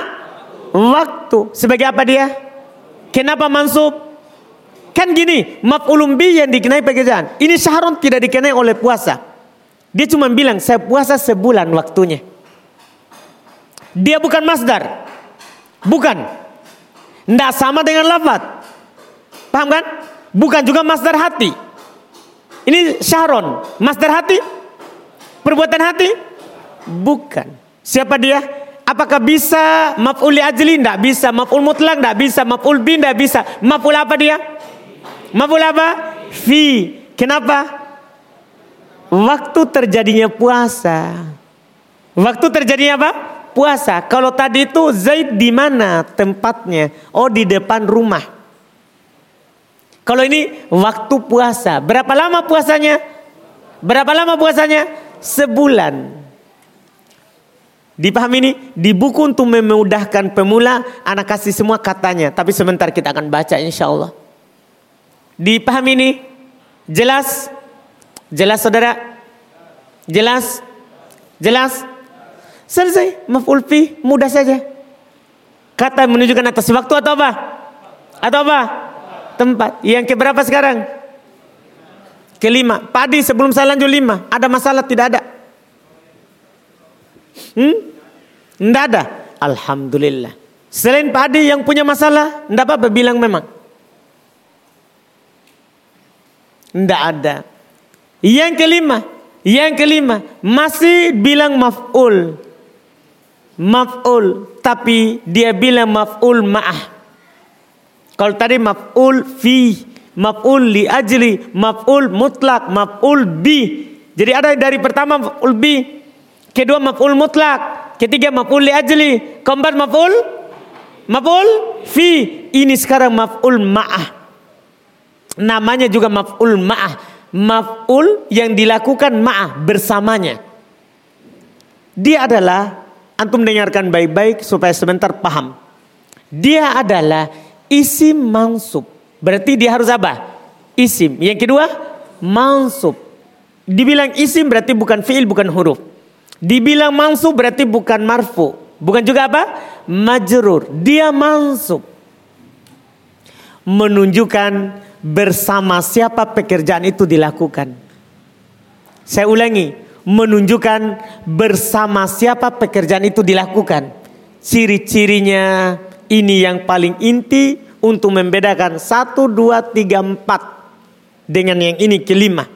Waktu. Sebagai apa dia? Kenapa mansub? Kan gini, maf'ulun bi yang dikenai pekerjaan. Ini syahron tidak dikenai oleh puasa. Dia cuma bilang, saya puasa sebulan waktunya. Dia bukan masdar. Bukan. Tidak sama dengan lafad. Paham kan? Bukan juga masdar hati. Ini syahron. Masdar hati? Perbuatan hati? Bukan. Siapa dia? Apakah bisa maf'ul ajli? Tidak bisa. Maf'ul mutlak? Tidak bisa. Maf'ul bin? Tidak bisa. Maf'ul apa dia? Maf'ul apa? Fi. Kenapa? Waktu terjadinya puasa. Waktu terjadinya apa? Puasa. Kalau tadi itu Zaid di mana tempatnya? Oh di depan rumah. Kalau ini waktu puasa, berapa lama puasanya? Berapa lama puasanya? Sebulan. Dipahami ini? Di buku untuk memudahkan pemula, anak kasih semua katanya. Tapi sebentar kita akan baca insya Allah. Dipahami ini? Jelas? Jelas saudara? Jelas? Jelas? Selesai. Maf'ul mudah saja. Kata menunjukkan atas waktu atau apa? Atau apa? Tempat. Yang keberapa sekarang? Kelima. Padi sebelum saya lanjut lima. Ada masalah? Tidak ada. Hmm? Tidak ada. Alhamdulillah. Selain padi yang punya masalah, tidak apa-apa bilang memang. Tidak ada. Yang kelima, yang kelima masih bilang maf'ul. Maf'ul, tapi dia bilang maf'ul ma'ah. Kalau tadi maf'ul fi, maf'ul li ajli, maf'ul mutlak, maf'ul bi. Jadi ada dari pertama maf'ul bi, Kedua maf'ul mutlak. Ketiga maf'ul li ajli. Keempat maf'ul maf'ul fi. Ini sekarang maf'ul ma'ah. Namanya juga maf'ul ma'ah. Maf'ul yang dilakukan ma'ah bersamanya. Dia adalah antum dengarkan baik-baik supaya sebentar paham. Dia adalah isim mansub. Berarti dia harus apa? Isim. Yang kedua mansub. Dibilang isim berarti bukan fiil bukan huruf. Dibilang mansub berarti bukan marfu. Bukan juga apa? Majrur. Dia mansub. Menunjukkan bersama siapa pekerjaan itu dilakukan. Saya ulangi. Menunjukkan bersama siapa pekerjaan itu dilakukan. Ciri-cirinya ini yang paling inti untuk membedakan satu, dua, tiga, empat dengan yang ini kelima.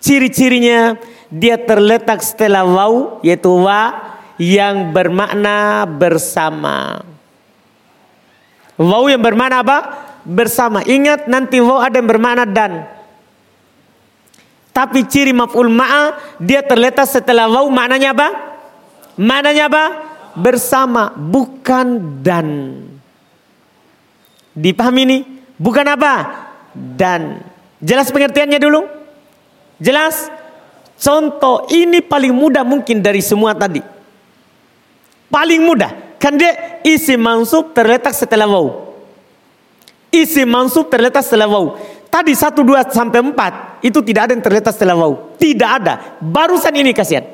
Ciri-cirinya dia terletak setelah waw yaitu wa yang bermakna bersama. Waw yang bermakna apa? Bersama. Ingat nanti waw ada yang bermakna dan. Tapi ciri maf'ul ma'a dia terletak setelah waw maknanya apa? Maknanya apa? Bersama, bukan dan. Dipahami ini? Bukan apa? Dan. Jelas pengertiannya dulu? Jelas? Contoh ini paling mudah mungkin dari semua tadi. Paling mudah. Kan dia isi mansub terletak setelah waw. Isi mansub terletak setelah waw. Tadi satu dua sampai empat itu tidak ada yang terletak setelah waw. Tidak ada. Barusan ini kasihan.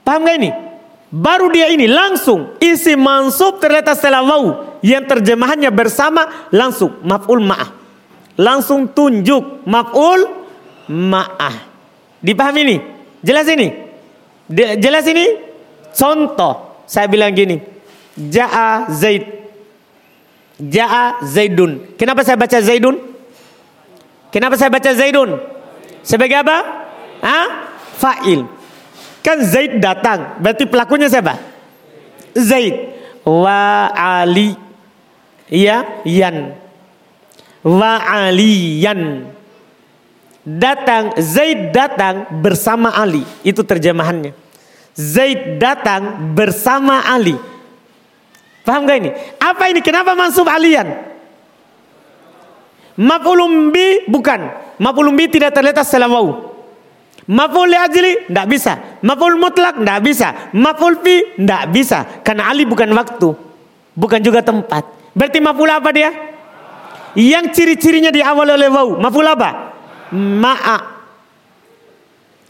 Paham gak ini? Baru dia ini langsung isi mansub terletak setelah waw. Yang terjemahannya bersama langsung maf'ul ma'ah. Langsung tunjuk maf'ul ma'ah. Dipahami ini? Jelas ini? Jelas ini? Contoh, saya bilang gini. Ja'a Zaid. Ja'a Zaidun. Kenapa saya baca Zaidun? Kenapa saya baca Zaidun? Sebagai apa? Hah? Fa'il. Kan Zaid datang. Berarti pelakunya siapa? Zaid. Wa Ali. Iya, Yan. Wa Aliyan datang Zaid datang bersama Ali itu terjemahannya Zaid datang bersama Ali paham gak ini apa ini kenapa mansub alian maf'ulun bi bukan maf'ulun bi tidak terletak setelah waw maf'ul li ajli tidak bisa maf'ul mutlak tidak bisa maf'ul fi tidak bisa karena Ali bukan waktu bukan juga tempat berarti maf'ul apa dia yang ciri-cirinya di awal oleh waw maf'ul apa ma'a.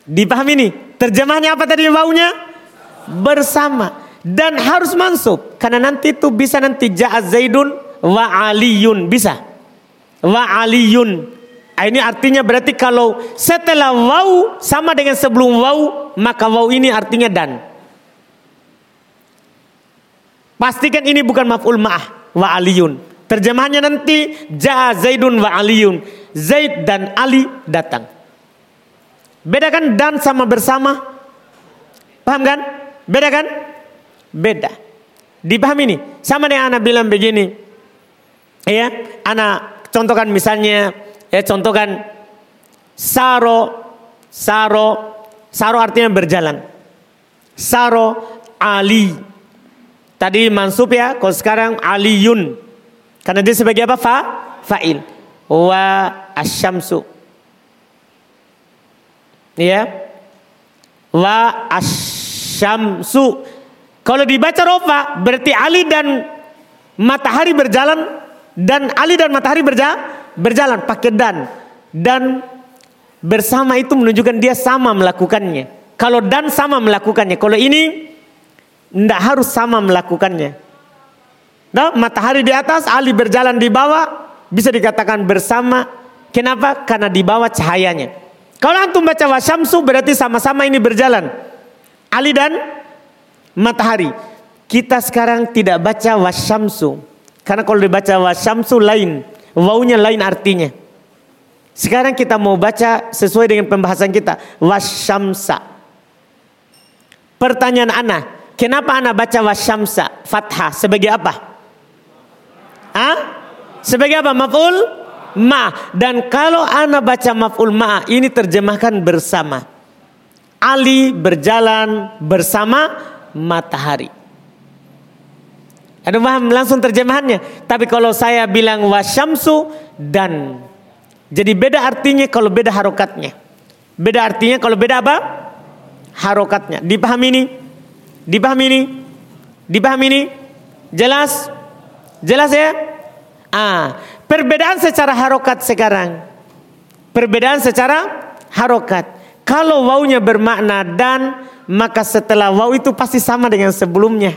Dipahami ini? Terjemahnya apa tadi wawunya? Bersama. Dan harus mansub. Karena nanti itu bisa nanti ja'a zaidun wa aliyun. Bisa. Wa aliyun. Ah, ini artinya berarti kalau setelah waw sama dengan sebelum waw maka waw ini artinya dan. Pastikan ini bukan maf'ul ma'ah wa aliyun. Terjemahannya nanti ja'a zaidun wa aliyun. Zaid dan Ali datang. Bedakan dan sama bersama. Paham kan? Beda kan? Beda. Dipahami nih. Sama dengan anak bilang begini. Ya, anak contohkan misalnya, ya contohkan saro, saro, saro artinya berjalan. Saro Ali. Tadi mansub ya, kalau sekarang Aliyun. Karena dia sebagai apa? Fa, fa'il wa asyamsu ya wa wasyamsu. Kalau dibaca rofa berarti Ali dan matahari berjalan dan Ali dan matahari berja, berjalan pakai dan dan bersama itu menunjukkan dia sama melakukannya. Kalau dan sama melakukannya. Kalau ini tidak harus sama melakukannya. Nah, matahari di atas, Ali berjalan di bawah, bisa dikatakan bersama. Kenapa? Karena di bawah cahayanya. Kalau antum baca wasyamsu berarti sama-sama ini berjalan. Ali dan matahari. Kita sekarang tidak baca wasyamsu. Karena kalau dibaca wasyamsu lain. Wawunya lain artinya. Sekarang kita mau baca sesuai dengan pembahasan kita. Wasyamsa. Pertanyaan Ana. Kenapa Ana baca wasyamsa? Fathah. Sebagai apa? Ah? Sebagai apa? Maf'ul? Ma. Dan kalau Ana baca maf'ul ma. Ini terjemahkan bersama. Ali berjalan bersama matahari. Ada paham langsung terjemahannya. Tapi kalau saya bilang wasyamsu dan jadi beda artinya kalau beda harokatnya. Beda artinya kalau beda apa? Harokatnya. Dipahami ini? Dipahami ini? Dipahami ini? Jelas? Jelas ya? Ah, perbedaan secara harokat sekarang. Perbedaan secara harokat. Kalau wawunya bermakna dan, maka setelah waw itu pasti sama dengan sebelumnya.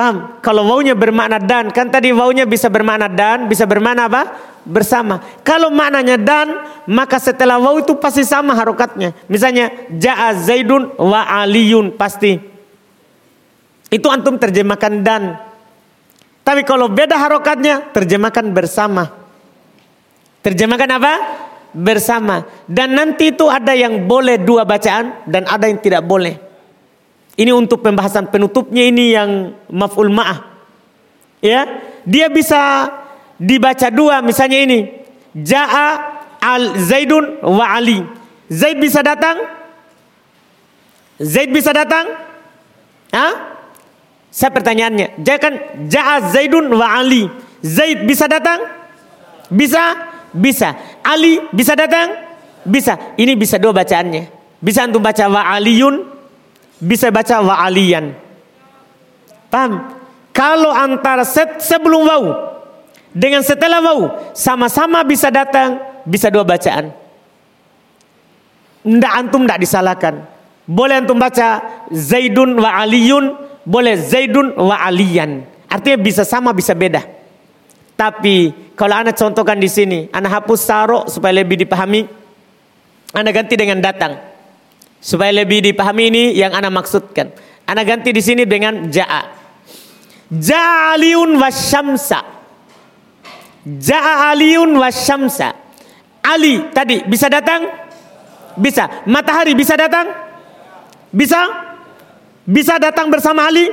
Paham? Kalau wawunya bermakna dan, kan tadi wawunya bisa bermakna dan, bisa bermakna apa? Bersama. Kalau maknanya dan, maka setelah waw itu pasti sama harokatnya. Misalnya, ja'a zaidun wa aliyun, pasti. Itu antum terjemahkan dan. Tapi kalau beda harokatnya, terjemahkan bersama. Terjemahkan apa? bersama. Dan nanti itu ada yang boleh dua bacaan dan ada yang tidak boleh. Ini untuk pembahasan penutupnya ini yang maf'ul ma'ah. Ya, dia bisa dibaca dua misalnya ini. Ja'a al Zaidun wa Ali. Zaid bisa datang? Zaid bisa datang? Hah? Saya pertanyaannya, jangan ja'a Zaidun wa Ali. Zaid bisa datang? Bisa? Bisa. Ali bisa datang? Bisa. Ini bisa dua bacaannya. Bisa antum baca wa aliyun, bisa baca wa aliyan. Paham? Kalau antara set sebelum wau dengan setelah wau sama-sama bisa datang, bisa dua bacaan. Ndak antum ndak disalahkan. Boleh antum baca Zaidun wa Aliyun, boleh Zaidun wa Aliyan. Artinya bisa sama bisa beda. Tapi kalau anda contohkan di sini, anda hapus saro supaya lebih dipahami. Anda ganti dengan datang. Supaya lebih dipahami ini yang anda maksudkan. Anda ganti di sini dengan ja'a. Ja'a aliun wasyamsa. Ja'a aliun wasyamsa. Ali tadi bisa datang? Bisa. Matahari bisa datang? Bisa? Bisa datang bersama Ali?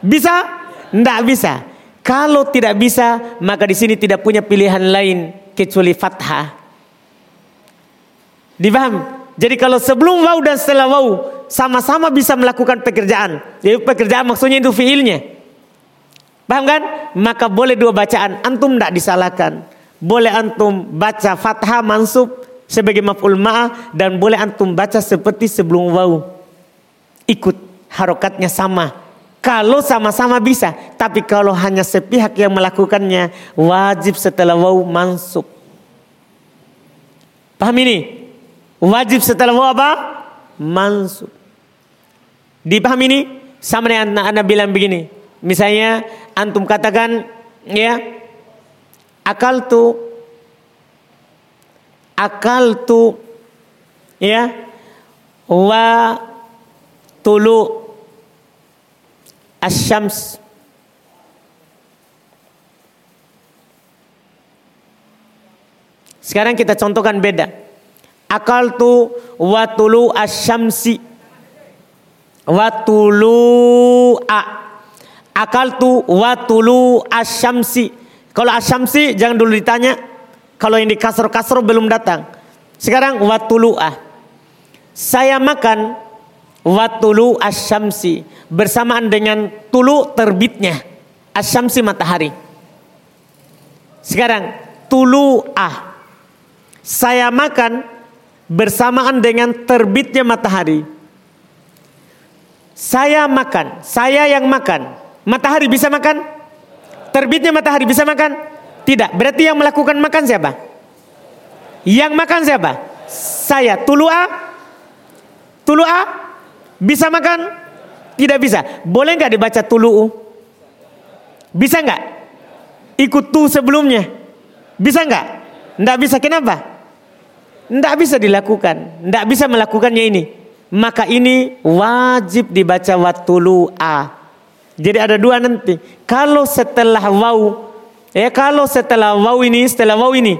Bisa? Tidak bisa. Kalau tidak bisa, maka di sini tidak punya pilihan lain kecuali fathah. Dipaham? Jadi kalau sebelum wau dan setelah wau sama-sama bisa melakukan pekerjaan. Jadi pekerjaan maksudnya itu fiilnya. Paham kan? Maka boleh dua bacaan. Antum tidak disalahkan. Boleh antum baca fathah mansub sebagai maf'ul ma'ah dan boleh antum baca seperti sebelum wau. Ikut harokatnya sama kalau sama-sama bisa, tapi kalau hanya sepihak yang melakukannya, wajib setelah wau mansub. Paham ini? Wajib setelah apa? Mansub. Dipahami ini? Sama dengan anak, anak bilang begini. Misalnya antum katakan ya akal tu akal tu ya wa tulu asyams Sekarang kita contohkan beda. Akal tu watulu asyamsi. Watulu a. Akal tu watulu asyamsi. Kalau asyamsi jangan dulu ditanya. Kalau yang di kasro-kasro belum datang. Sekarang watulu a. Saya makan watulu asyamsi bersamaan dengan tulu terbitnya asyamsi matahari. Sekarang tulu ah saya makan bersamaan dengan terbitnya matahari. Saya makan, saya yang makan. Matahari bisa makan? Terbitnya matahari bisa makan? Tidak. Berarti yang melakukan makan siapa? Yang makan siapa? Saya. Tulu'a? Tulu'a? Bisa makan? Tidak bisa. Boleh nggak dibaca tulu'u? Bisa nggak? Ikut tu sebelumnya. Bisa nggak? Nggak bisa. Kenapa? Nggak bisa dilakukan. Nggak bisa melakukannya ini maka ini wajib dibaca watulu a. Jadi ada dua nanti. Kalau setelah wau, ya kalau setelah wau ini, setelah wau ini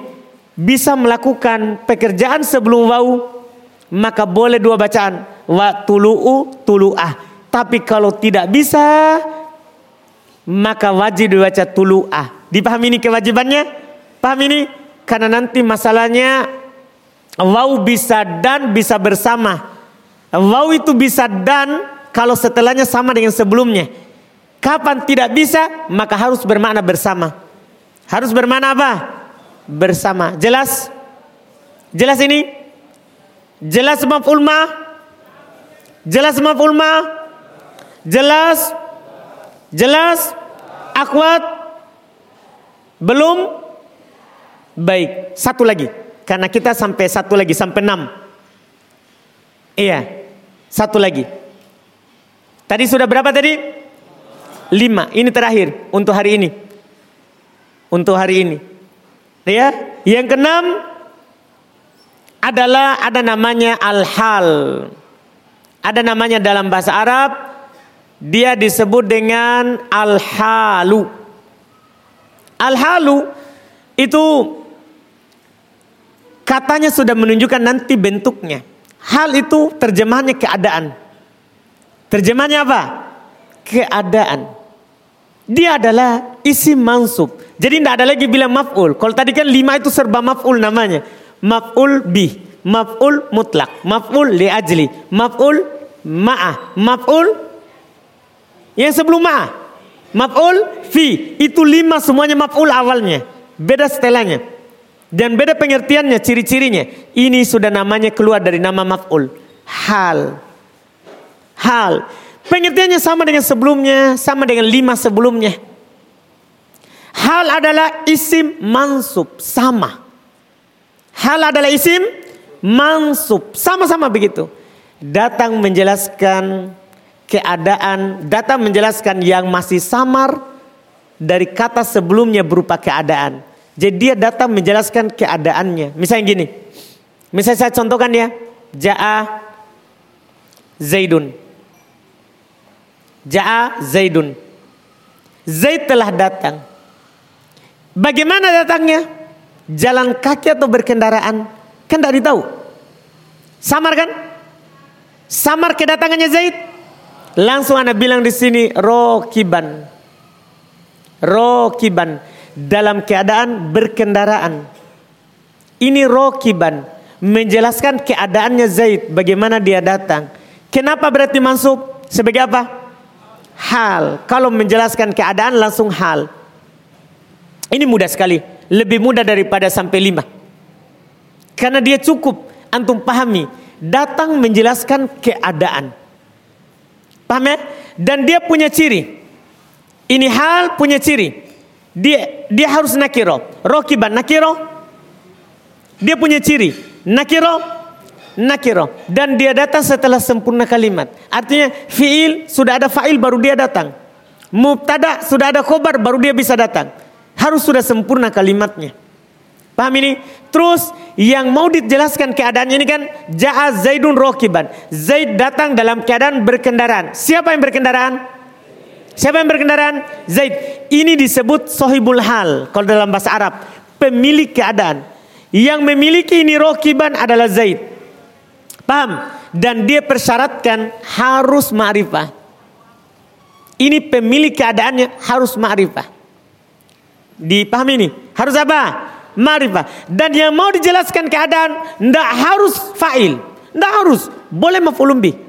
bisa melakukan pekerjaan sebelum wau, maka boleh dua bacaan watulu tulu a. Tapi kalau tidak bisa, maka wajib dibaca tulu a. Dipahami ini kewajibannya? Paham ini? Karena nanti masalahnya wau bisa dan bisa bersama. Waw itu bisa dan kalau setelahnya sama dengan sebelumnya. Kapan tidak bisa, maka harus bermakna bersama. Harus bermakna apa? Bersama. Jelas? Jelas ini? Jelas maf'ul ma? Jelas maf'ul ma? Jelas? Jelas? Akwat? Belum? Baik, satu lagi. Karena kita sampai satu lagi, sampai enam. Iya. Satu lagi. Tadi sudah berapa tadi? Lima. Ini terakhir untuk hari ini. Untuk hari ini. Ya. Yang keenam adalah ada namanya al-hal. Ada namanya dalam bahasa Arab. Dia disebut dengan al-halu. Al-halu itu katanya sudah menunjukkan nanti bentuknya. Hal itu terjemahannya keadaan. Terjemahannya apa? Keadaan. Dia adalah isi mansub. Jadi tidak ada lagi bilang maf'ul. Kalau tadi kan lima itu serba maf'ul namanya. Maf'ul bi, maf'ul mutlak, maf'ul li ajli, maf'ul ma'ah, maf'ul yang sebelum ma'ah. Maf'ul fi. Itu lima semuanya maf'ul awalnya. Beda setelahnya. Dan beda pengertiannya, ciri-cirinya. Ini sudah namanya keluar dari nama maf'ul. Hal. Hal. Pengertiannya sama dengan sebelumnya, sama dengan lima sebelumnya. Hal adalah isim mansub, sama. Hal adalah isim mansub, sama-sama begitu. Datang menjelaskan keadaan, datang menjelaskan yang masih samar dari kata sebelumnya berupa keadaan. Jadi dia datang menjelaskan keadaannya. Misalnya gini. Misalnya saya contohkan ya. Ja'a Zaidun. Ja'a Zaidun. Zaid telah datang. Bagaimana datangnya? Jalan kaki atau berkendaraan? Kan tidak ditahu. Samar kan? Samar kedatangannya Zaid. Langsung anak bilang di sini rokiban. Rokiban dalam keadaan berkendaraan. Ini rokiban menjelaskan keadaannya Zaid bagaimana dia datang. Kenapa berarti masuk sebagai apa? Hal. Kalau menjelaskan keadaan langsung hal. Ini mudah sekali. Lebih mudah daripada sampai lima. Karena dia cukup antum pahami. Datang menjelaskan keadaan. Paham ya? Dan dia punya ciri. Ini hal punya ciri. Dia dia harus nakiro. Rokiban nakiro. Dia punya ciri. Nakiro. Nakiro. Dan dia datang setelah sempurna kalimat. Artinya fiil sudah ada fa'il baru dia datang. Mubtada sudah ada khobar baru dia bisa datang. Harus sudah sempurna kalimatnya. Paham ini? Terus yang mau dijelaskan keadaannya ini kan Ja'a Zaidun Rokiban. Zaid datang dalam keadaan berkendaraan. Siapa yang berkendaraan? Siapa yang berkendaraan? Zaid. Ini disebut sohibul hal. Kalau dalam bahasa Arab. Pemilik keadaan. Yang memiliki ini rokiban adalah Zaid. Paham? Dan dia persyaratkan harus ma'rifah. Ini pemilik keadaannya harus ma'rifah. Dipahami ini? Harus apa? Ma'rifah. Dan yang mau dijelaskan keadaan, tidak harus fa'il. Tidak harus. Boleh mafulumbi.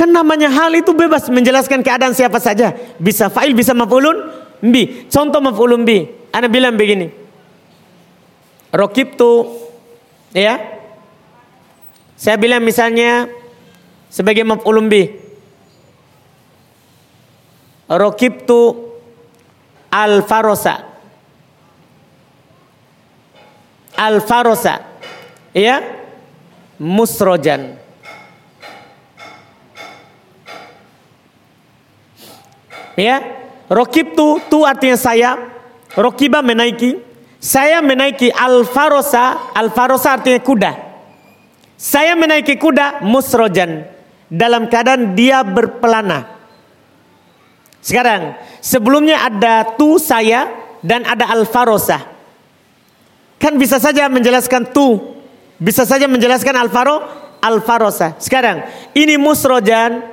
Kan namanya hal itu bebas menjelaskan keadaan siapa saja. Bisa fa'il, bisa maf'ulun bi. Contoh maf'ulun bi. Ana bilang begini. Rokib tu ya. Saya bilang misalnya sebagai maf'ulun bi. rokibtu al-farosa. Al-farosa. Ya. Musrojan. Ya. Rokibtu, tu artinya saya. Rokiba menaiki. Saya menaiki al-farosa. Al-farosa artinya kuda. Saya menaiki kuda musrojan. Dalam keadaan dia berpelana. Sekarang, sebelumnya ada tu saya dan ada al-farosa. Kan bisa saja menjelaskan tu, bisa saja menjelaskan al-faro, al-farosa. Sekarang, ini musrojan,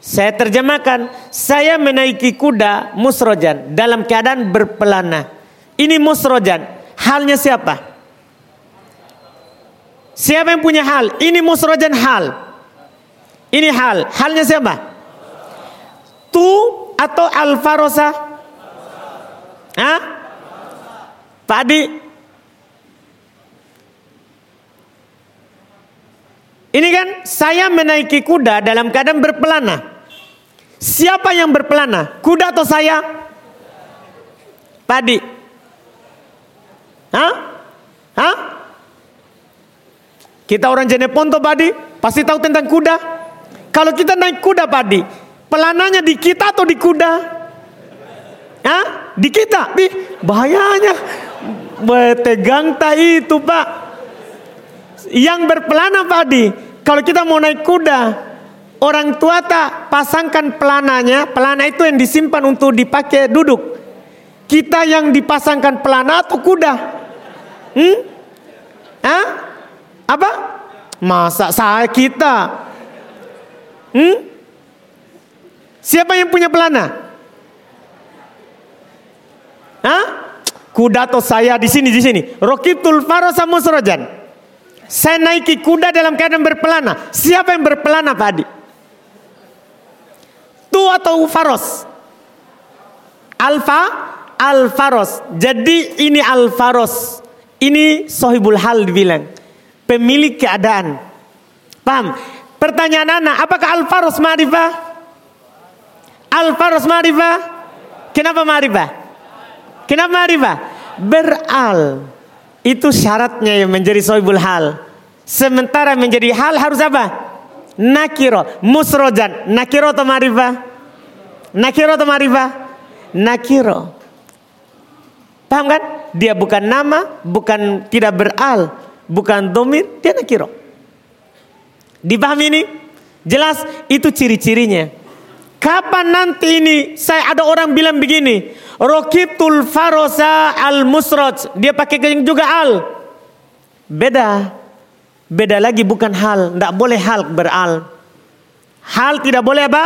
saya terjemahkan, saya menaiki kuda musrojan dalam keadaan berpelana. Ini musrojan, halnya siapa? Siapa yang punya hal? Ini musrojan hal. Ini hal, halnya siapa? Tu atau Alfarosa? Hah? Pak Adi? Ini kan saya menaiki kuda dalam keadaan berpelana. Siapa yang berpelana? Kuda atau saya? Pak Adi? Hah? Hah? Kita orang Jeneponto Pak Adi, pasti tahu tentang kuda. Kalau kita naik kuda Pak Adi, Pelananya di kita atau di kuda? Hah? Di kita? Di bahayanya. Tegang tak itu pak. Yang berpelana Pak Di. Kalau kita mau naik kuda. Orang tua tak pasangkan pelananya. Pelana itu yang disimpan untuk dipakai duduk. Kita yang dipasangkan pelana atau kuda? Hmm? Hah? Apa? Masa saya kita? Hmm? Siapa yang punya pelana? Hah? Kuda atau saya di sini di sini. Rokitul farosa musrojan. Saya naiki kuda dalam keadaan berpelana. Siapa yang berpelana Pak Adi? Tu atau faros? Alfa, alfaros. Jadi ini alfaros. Ini sohibul hal dibilang. Pemilik keadaan. Paham? Pertanyaan anak, apakah alfaros ma'rifah? Al-faros marifah. Kenapa marifah? Kenapa marifah? Beral. Itu syaratnya yang menjadi soibul hal. Sementara menjadi hal harus apa? Nakiro. Musrojan. Nakiro atau marifah? Nakiro atau marifah? Nakiro. Paham kan? Dia bukan nama, bukan tidak beral, bukan domir, dia nakiro. Dipahami ini? Jelas itu ciri-cirinya. Kapan nanti ini saya ada orang bilang begini, Rokitul farosa al musroj. Dia pakai juga al. Beda. Beda lagi bukan hal. Tidak boleh hal beral. Hal tidak boleh apa?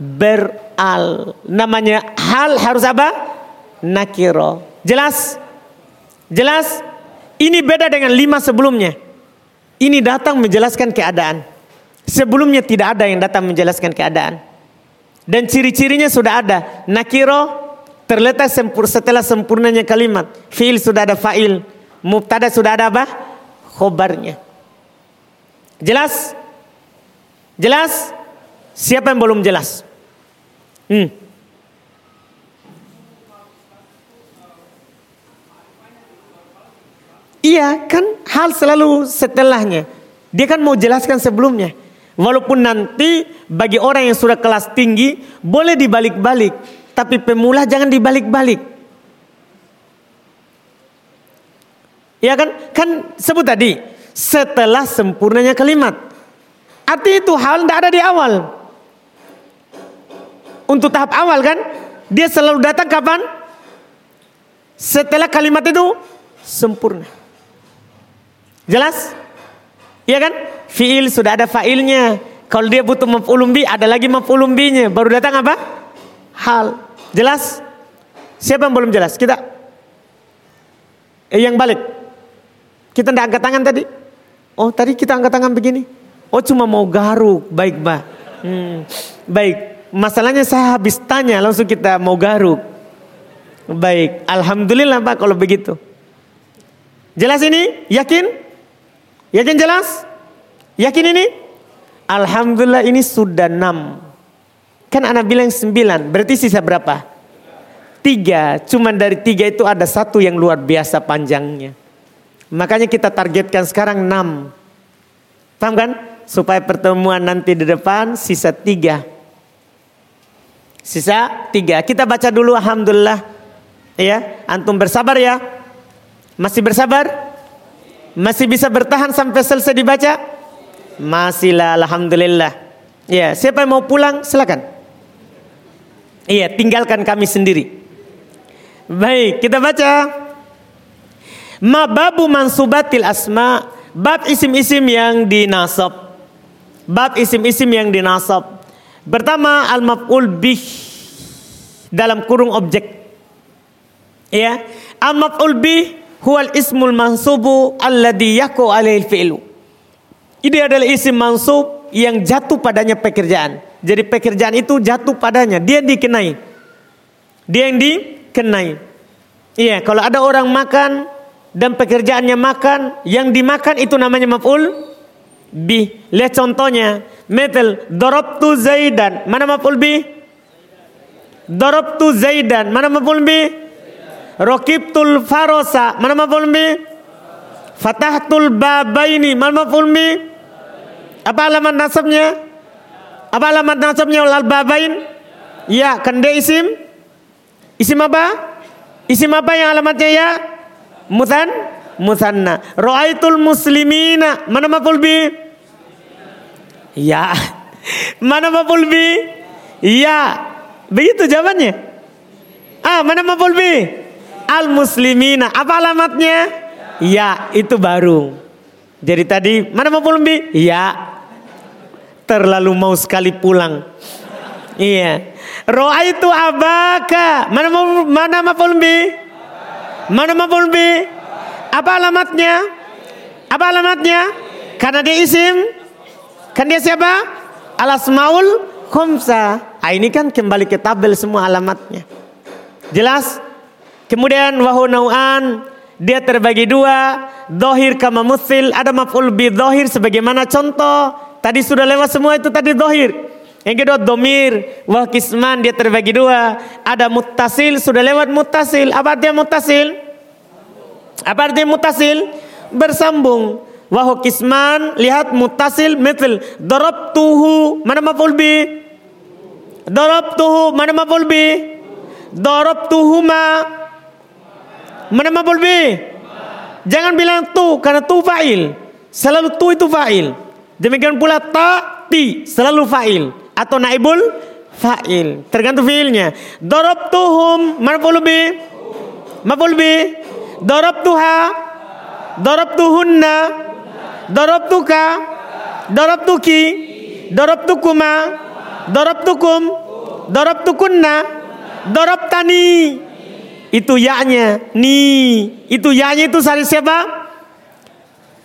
Beral. Namanya hal harus apa? Nakiro. Jelas? Jelas? Ini beda dengan lima sebelumnya. Ini datang menjelaskan keadaan. Sebelumnya tidak ada yang datang menjelaskan keadaan. Dan ciri-cirinya sudah ada. Nakiro terletak sempur, setelah sempurnanya kalimat. Fi'il sudah ada fa'il. Mubtada sudah ada apa? Khobarnya. Jelas? Jelas? Siapa yang belum jelas? Hmm. Iya kan hal selalu setelahnya. Dia kan mau jelaskan sebelumnya. Walaupun nanti bagi orang yang sudah kelas tinggi boleh dibalik-balik, tapi pemula jangan dibalik-balik. Ya kan? Kan sebut tadi setelah sempurnanya kalimat. Arti itu hal tidak ada di awal. Untuk tahap awal kan, dia selalu datang kapan? Setelah kalimat itu sempurna. Jelas? Iya kan? Fiil sudah ada fa'ilnya. Kalau dia butuh maf'ulun bi, ada lagi maf'ulun bi-nya. Baru datang apa? Hal. Jelas? Siapa yang belum jelas? Kita. Eh, yang balik. Kita tidak angkat tangan tadi. Oh, tadi kita angkat tangan begini. Oh, cuma mau garuk. Baik, Mbak. Hmm. Baik. Masalahnya saya habis tanya, langsung kita mau garuk. Baik. Alhamdulillah, Pak, kalau begitu. Jelas ini? Yakin? Yakin jelas? Yakin ini? Alhamdulillah ini sudah enam. Kan anak bilang sembilan, berarti sisa berapa? Tiga, cuman dari tiga itu ada satu yang luar biasa panjangnya. Makanya kita targetkan sekarang enam. Paham kan? Supaya pertemuan nanti di depan sisa tiga. Sisa tiga. Kita baca dulu Alhamdulillah. Ya, antum bersabar ya. Masih bersabar? Masih bisa bertahan sampai selesai dibaca? Masihlah Alhamdulillah. Ya, siapa yang mau pulang silakan. Iya, tinggalkan kami sendiri. Baik, kita baca. Mababu mansubatil asma, bab isim-isim yang dinasab. Bab isim-isim yang dinasab. Pertama al-maf'ul bih dalam kurung objek. Ya, al-maf'ul bih huwal ismul mansubu alladhi yaku alaihi fi'lu. Ini adalah isim mansub yang jatuh padanya pekerjaan. Jadi pekerjaan itu jatuh padanya, dia dikenai. Dia yang dikenai. Iya, kalau ada orang makan dan pekerjaannya makan, yang dimakan itu namanya maf'ul bi. Lihat contohnya, metal darabtu zaidan. Mana maf'ul bi? Darabtu zaidan. Mana maf'ul bi? Rokibtul farosa. Mana maf'ul bi? Fatahtul babaini. Mana maf'ul bi? Apa alamat nasabnya? Apa alamat nasabnya al babain? Ya, dia isim? Isim apa? Isim apa yang alamatnya ya? Mutan? Mutanna. Ra'aitul muslimina. Mana maful bi? Ya. Mana maful bi? Ya. Begitu jawabannya. Ah, mana maful bi? Al muslimina. Apa alamatnya? Ya, itu baru. Jadi tadi mana maful bi? Ya terlalu mau sekali pulang. Iya. Roa itu abaka. Mana mana maful bi? Mana maful bi? Apa alamatnya? Apa alamatnya? Karena dia isim. Kan dia siapa? Alasmaul khumsa. Ah, ini kan kembali ke tabel semua alamatnya. Jelas? Kemudian wahu nau'an. Dia terbagi dua. Dohir kama musil. Ada maf'ul bi dohir sebagaimana contoh. Tadi sudah lewat semua itu tadi dohir. Yang kedua domir, wah kisman dia terbagi dua. Ada mutasil sudah lewat mutasil. Apa artinya mutasil? Apa artinya mutasil? Bersambung. Wah kisman lihat mutasil metil. Dorob tuhu mana maful bi? Dorob tuhu mana maful? Dorob tuhuma mana maful bi? Jangan bilang tu karena tu fa'il. Selalu tu itu fa'il. Demikian pula ta ti selalu fa'il atau naibul fa'il. Tergantung fiilnya. Darabtuhum maf'ul bi maf'ul bi darabtuha darabtuhunna darabtuka darabtuki darabtukuma darabtukum darabtukunna darabtani. Itu ya-nya ni. Itu ya-nya itu sari siapa?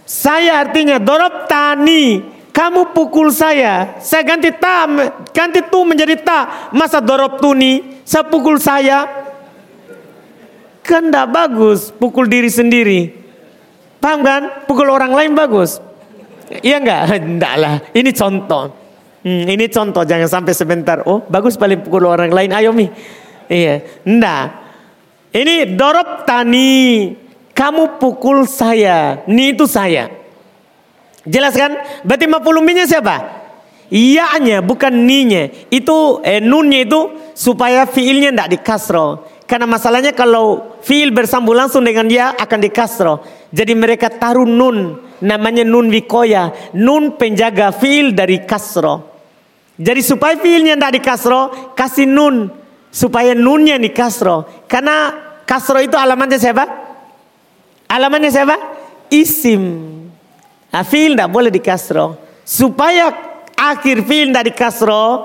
Saya artinya dorob tani. Kamu pukul saya. Saya ganti ta, ganti tu menjadi ta. Masa dorob tuni, saya pukul saya. Kan tidak bagus pukul diri sendiri. Paham kan? Pukul orang lain bagus. Iya enggak? Enggak lah. Ini contoh. Hmm, ini contoh. Jangan sampai sebentar. Oh bagus paling pukul orang lain. Ayo mi. Iya. Enggak. Ini dorob tani. Kamu pukul saya. Ni itu saya. Jelas kan? Berarti mafuluminya siapa? Iya-nya bukan ninya. Itu eh, nunnya itu supaya fiilnya tidak dikasro. Karena masalahnya kalau fiil bersambung langsung dengan dia akan dikasro. Jadi mereka taruh nun. Namanya nun wikoya. Nun penjaga fiil dari kasro. Jadi supaya fiilnya tidak dikasro. Kasih nun. Supaya nunnya dikasro. Karena kasro itu alamatnya siapa? Alamannya siapa? Isim. Nah, fiil tidak boleh dikasro. Supaya akhir fiil tidak dikasro,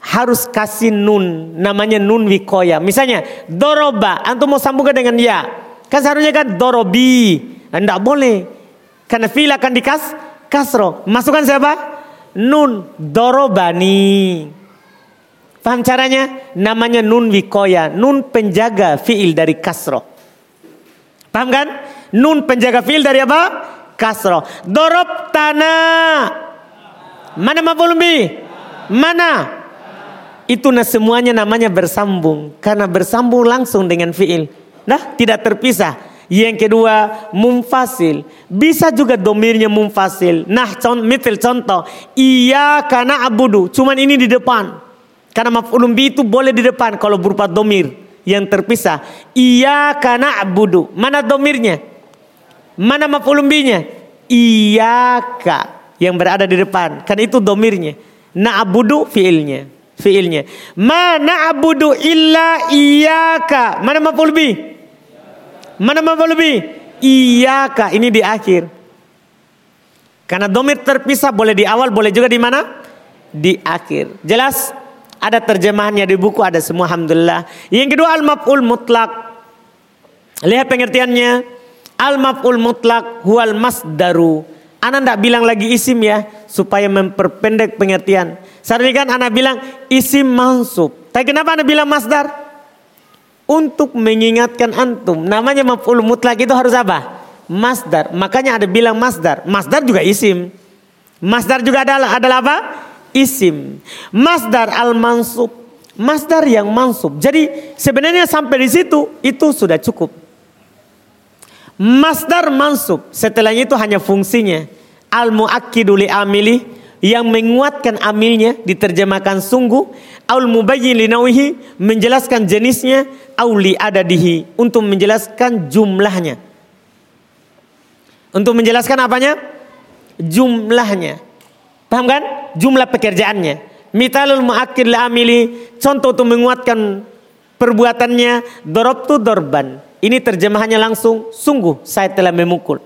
harus kasih nun. Namanya nun wikoya. Misalnya, doroba. Antum mau sambungkan dengan ya. Kan seharusnya kan dorobi. Tidak boleh. Karena fiil akan dikas kasro. Masukkan siapa? Nun. Dorobani. Paham caranya? Namanya nun wikoya. Nun penjaga fiil dari kasro. Paham kan? Nun penjaga fiil dari apa? Kasroh. Dorob tanah. Mana maf'ul bi? Mana? Itu nah semuanya namanya bersambung. Karena bersambung langsung dengan fiil. Nah tidak terpisah. Yang kedua mumfasil. Bisa juga domirnya mumfasil. Nah contoh, mitil contoh. Iya karena abudu. Cuman ini di depan. Karena maf'ulun bi itu boleh di depan kalau berupa domir yang terpisah. Iya karena abudu. Mana domirnya? Mana maf'ulun bi-nya? Iyaka yang berada di depan. Kan itu domirnya. Na'budu fiilnya fiilnya. Mana abudu illa iyaka. Mana maf'ul? Mana maf'ul? Iyaka. Ini di akhir. Karena domir terpisah boleh di awal, boleh juga di mana? Di akhir. Jelas? Ada terjemahannya di buku, ada semua Alhamdulillah. Yang kedua al-maf'ul mutlak. Lihat pengertiannya. Al-maf'ul mutlak huwal masdaru. Anda tidak bilang lagi isim ya. Supaya memperpendek pengertian. Ini kan anak bilang isim mansub. Tapi kenapa anak bilang masdar? Untuk mengingatkan antum. Namanya maf'ul mutlak itu harus apa? Masdar. Makanya ada bilang masdar. Masdar juga isim. Masdar juga adalah adalah apa? Isim. Masdar al mansub. Masdar yang mansub. Jadi sebenarnya sampai di situ itu sudah cukup. Masdar mansub. Setelahnya itu hanya fungsinya. Al muakkidu li amili yang menguatkan amilnya diterjemahkan sungguh. Aul mubayyin linawihi menjelaskan jenisnya. Auli adadihi untuk menjelaskan jumlahnya. Untuk menjelaskan apanya? Jumlahnya. Paham kan? Jumlah pekerjaannya. Mitalul muakkid amili contoh untuk menguatkan perbuatannya. Dorobtu dorban ini terjemahannya langsung sungguh saya telah memukul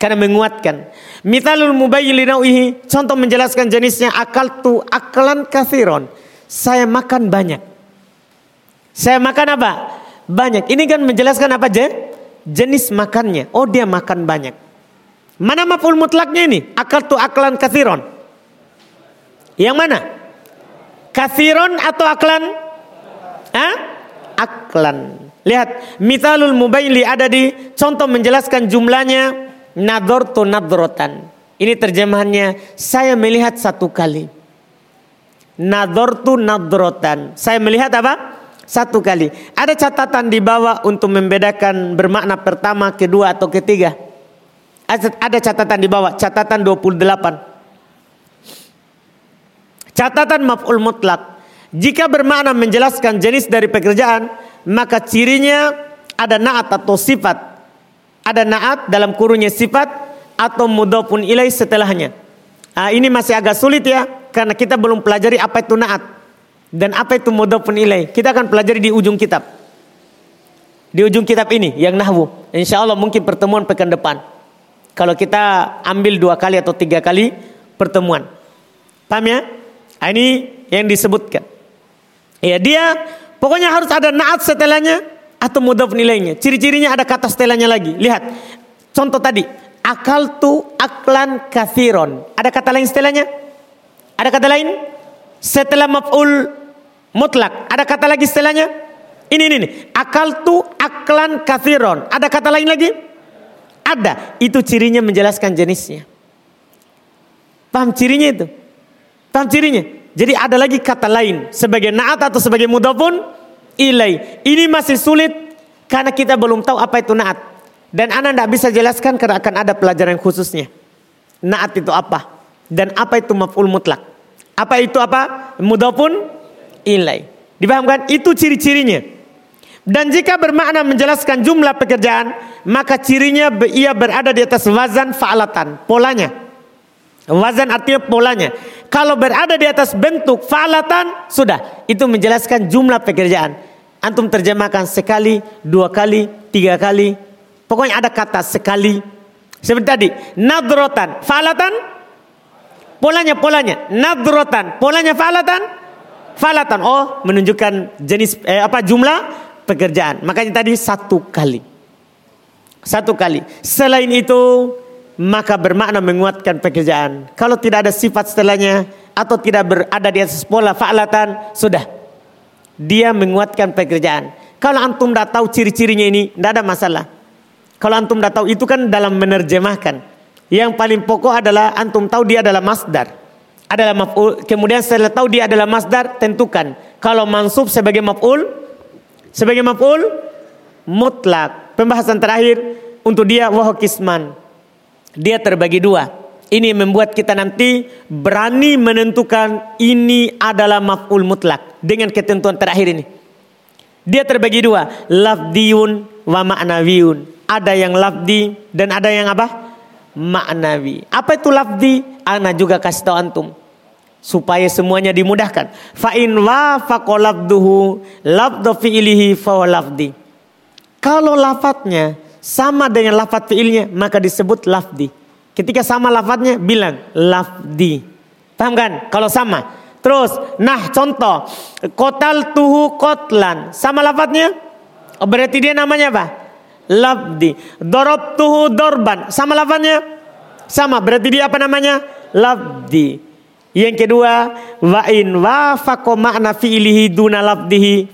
karena menguatkan. Mitalul mubayyin linau'ihi, contoh menjelaskan jenisnya akal tu akalan kathiron. Saya makan banyak. Saya makan apa? Banyak. Ini kan menjelaskan apa je? Jenis makannya. Oh dia makan banyak. Mana maf'ul mutlaknya ini? Akal tu akalan kathiron. Yang mana? Kathiron atau aklan? Hah? Aklan. Lihat, mitalul mubayyin li adadi, contoh menjelaskan jumlahnya nadortu nadrotan. Ini terjemahannya, saya melihat satu kali. Nadortu nadrotan. Saya melihat apa? Satu kali. Ada catatan di bawah untuk membedakan bermakna pertama, kedua atau ketiga. Ada catatan di bawah, catatan 28. Catatan maf'ul mutlak. Jika bermakna menjelaskan jenis dari pekerjaan, maka cirinya ada naat atau sifat ada naat dalam kurunnya sifat atau mudhafun ilai setelahnya. Nah, ini masih agak sulit ya karena kita belum pelajari apa itu naat dan apa itu mudhafun ilai. Kita akan pelajari di ujung kitab. Di ujung kitab ini yang nahwu. Insya Allah mungkin pertemuan pekan depan. Kalau kita ambil dua kali atau tiga kali pertemuan. Paham ya? Nah, ini yang disebutkan. Ya dia pokoknya harus ada naat setelahnya atau mudhaf nilainya. Ciri-cirinya ada kata setelahnya lagi. Lihat. Contoh tadi. Akal tu aklan kathiron. Ada kata lain setelahnya? Ada kata lain? Setelah maf'ul mutlak. Ada kata lagi setelahnya? Ini, ini, ini. Akal tu aklan kathiron. Ada kata lain lagi? Ada. Itu cirinya menjelaskan jenisnya. Paham cirinya itu? Paham cirinya? Jadi ada lagi kata lain. Sebagai naat atau sebagai mudafun ilai. Ini masih sulit karena kita belum tahu apa itu naat. Dan Anda tidak bisa jelaskan karena akan ada pelajaran khususnya. Naat itu apa? Dan apa itu maf'ul mutlak? Apa itu apa? Mudafun ilai. Dipahamkan? Itu ciri-cirinya. Dan jika bermakna menjelaskan jumlah pekerjaan, maka cirinya ia berada di atas wazan fa'alatan, polanya. Wazan artinya polanya. Kalau berada di atas bentuk fa'alatan, sudah. Itu menjelaskan jumlah pekerjaan. Antum terjemahkan sekali, dua kali, tiga kali. Pokoknya ada kata sekali. Seperti tadi, nadrotan, falatan. Polanya, polanya. Nadrotan, polanya falatan. Falatan, oh menunjukkan jenis, eh, apa jumlah pekerjaan. Makanya tadi satu kali. Satu kali. Selain itu, maka bermakna menguatkan pekerjaan. Kalau tidak ada sifat setelahnya, atau tidak berada di atas pola fa'latan, sudah dia menguatkan pekerjaan. Kalau antum tidak tahu ciri-cirinya ini, tidak ada masalah. Kalau antum tidak tahu itu kan dalam menerjemahkan. Yang paling pokok adalah antum tahu dia adalah masdar. adalah maf'ul. Kemudian setelah tahu dia adalah masdar, tentukan. Kalau mansub sebagai maf'ul, sebagai maf'ul mutlak. Pembahasan terakhir untuk dia wahyu kisman. Dia terbagi dua. Ini membuat kita nanti berani menentukan ini adalah maf'ul mutlak dengan ketentuan terakhir ini. Dia terbagi dua, lafdiun wa ma'nawiyun. Ada yang lafdi dan ada yang apa? Ma'nawi. Apa itu lafdi? Ana juga kasih tahu antum supaya semuanya dimudahkan. Fa in wafaqa lafduhu lafdhu fi'lihi fa lafdi. Kalau lafadznya sama dengan lafadz fi'ilnya maka disebut lafdi. Ketika sama lafadznya bilang lafdi. Paham kan? Kalau sama. Terus, nah contoh. Kotal tuhu kotlan. Sama lafadznya? Oh, berarti dia namanya apa? Lafdi. Dorob tuhu dorban. Sama lafadznya? Sama. Berarti dia apa namanya? Lafdi. Yang kedua, wa in wafaqo makna fi'ilihi duna lafdihi.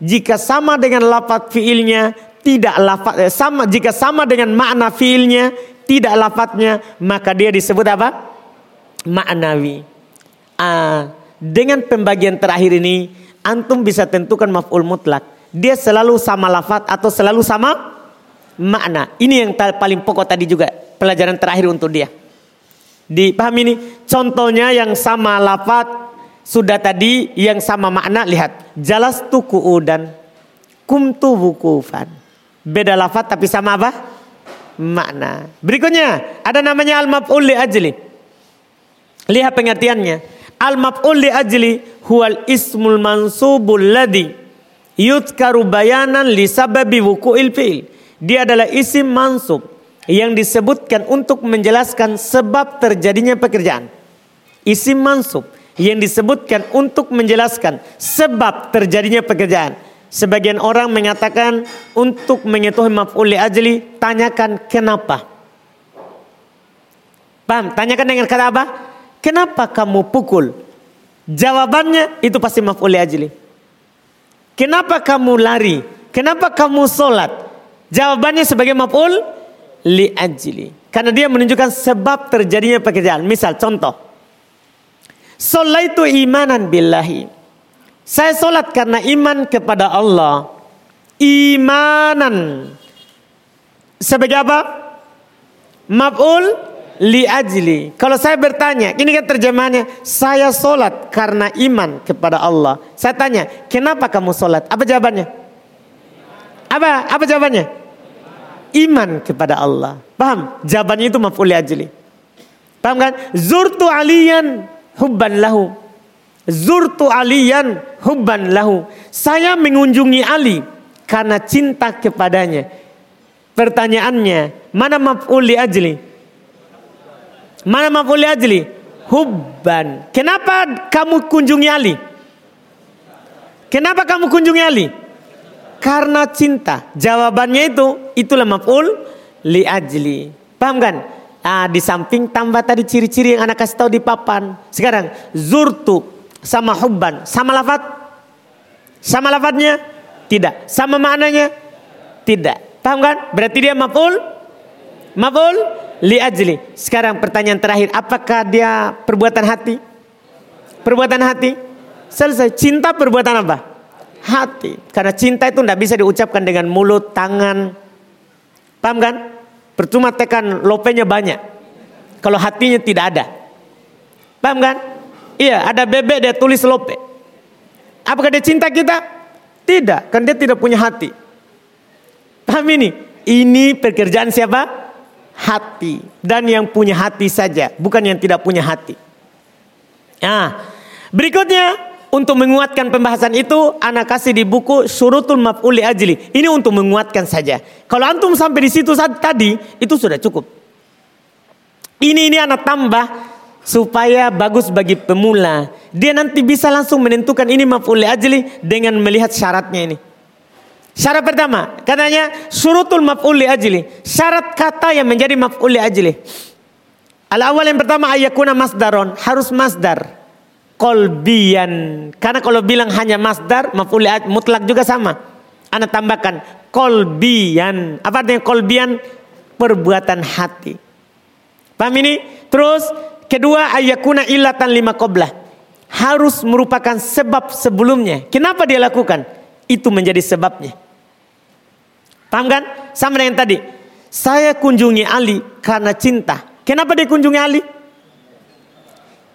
Jika sama dengan lafadz fi'ilnya, tidak lafaz eh, sama jika sama dengan makna fiilnya tidak lafadznya maka dia disebut apa? Maknawi. Ah, dengan pembagian terakhir ini antum bisa tentukan maf'ul mutlak. Dia selalu sama lafaz atau selalu sama makna. Ini yang paling pokok tadi juga pelajaran terakhir untuk dia. Dipahami ini? Contohnya yang sama lafaz sudah tadi yang sama makna lihat. Jalas tuku dan kumtu wukufan Beda lafaz tapi sama apa? Makna. Berikutnya ada namanya al-maf'ul li ajli. Lihat pengertiannya. Al-maf'ul li ajli huwal ismul mansubul ladhi yudkaru bayanan li sababi wuku'il fi'il. Dia adalah isim mansub yang disebutkan untuk menjelaskan sebab terjadinya pekerjaan. Isim mansub yang disebutkan untuk menjelaskan sebab terjadinya pekerjaan. Sebagian orang mengatakan untuk mengetahui maf'ul li ajli tanyakan kenapa. Paham? Tanyakan dengan kata apa? Kenapa kamu pukul? Jawabannya itu pasti maf'ul li ajli. Kenapa kamu lari? Kenapa kamu sholat? Jawabannya sebagai maf'ul li ajli. Karena dia menunjukkan sebab terjadinya pekerjaan. Misal contoh. Salaitu imanan billahi. Saya sholat karena iman kepada Allah. Imanan. Sebagai apa? Maf'ul li ajli. Kalau saya bertanya, ini kan terjemahannya, saya sholat karena iman kepada Allah. Saya tanya, kenapa kamu sholat? Apa jawabannya? Apa? Apa jawabannya? Iman kepada Allah. Paham? Jawabannya itu maf'ul li ajli. Paham kan? Zurtu aliyan hubban lahu. Zurtu aliyan hubban lahu. Saya mengunjungi Ali karena cinta kepadanya. Pertanyaannya, mana maf'ul li ajli? Mana maf'ul li ajli? Hubban. Kenapa kamu kunjungi Ali? Kenapa kamu kunjungi Ali? Karena cinta. Jawabannya itu, itulah maf'ul li ajli. Paham kan? Ah, di samping tambah tadi ciri-ciri yang anak kasih tahu di papan. Sekarang, zurtu sama hubban. Sama lafat sama lafadznya? Tidak. Sama maknanya? Tidak. Paham kan? Berarti dia maf'ul? Maf'ul? Li ajli. Sekarang pertanyaan terakhir. Apakah dia perbuatan hati? Perbuatan hati? Selesai. Cinta perbuatan apa? Hati. Karena cinta itu tidak bisa diucapkan dengan mulut tangan. Paham kan? Percuma tekan lopenya banyak. Kalau hatinya tidak ada. Paham kan Iya, ada bebek dia tulis lope. Apakah dia cinta kita? Tidak, kan dia tidak punya hati. Paham ini? Ini pekerjaan siapa? Hati. Dan yang punya hati saja, bukan yang tidak punya hati. Nah, berikutnya untuk menguatkan pembahasan itu, anak kasih di buku Surutul Maf'uli Ajli. Ini untuk menguatkan saja. Kalau antum sampai di situ saat tadi, itu sudah cukup. Ini ini anak tambah supaya bagus bagi pemula. Dia nanti bisa langsung menentukan ini maf'ul ajli dengan melihat syaratnya ini. Syarat pertama, katanya surutul maf'ul ajli. Syarat kata yang menjadi maf'ul ajli. Al awal yang pertama ayakuna masdaron, harus masdar. Kolbian. Karena kalau bilang hanya masdar, maf'ul mutlak juga sama. Anda tambahkan kolbian. Apa artinya kolbian? Perbuatan hati. Paham ini? Terus Kedua ayakuna illatan lima qoblah. Harus merupakan sebab sebelumnya. Kenapa dia lakukan? Itu menjadi sebabnya. Paham kan? Sama dengan tadi. Saya kunjungi Ali karena cinta. Kenapa dia kunjungi Ali?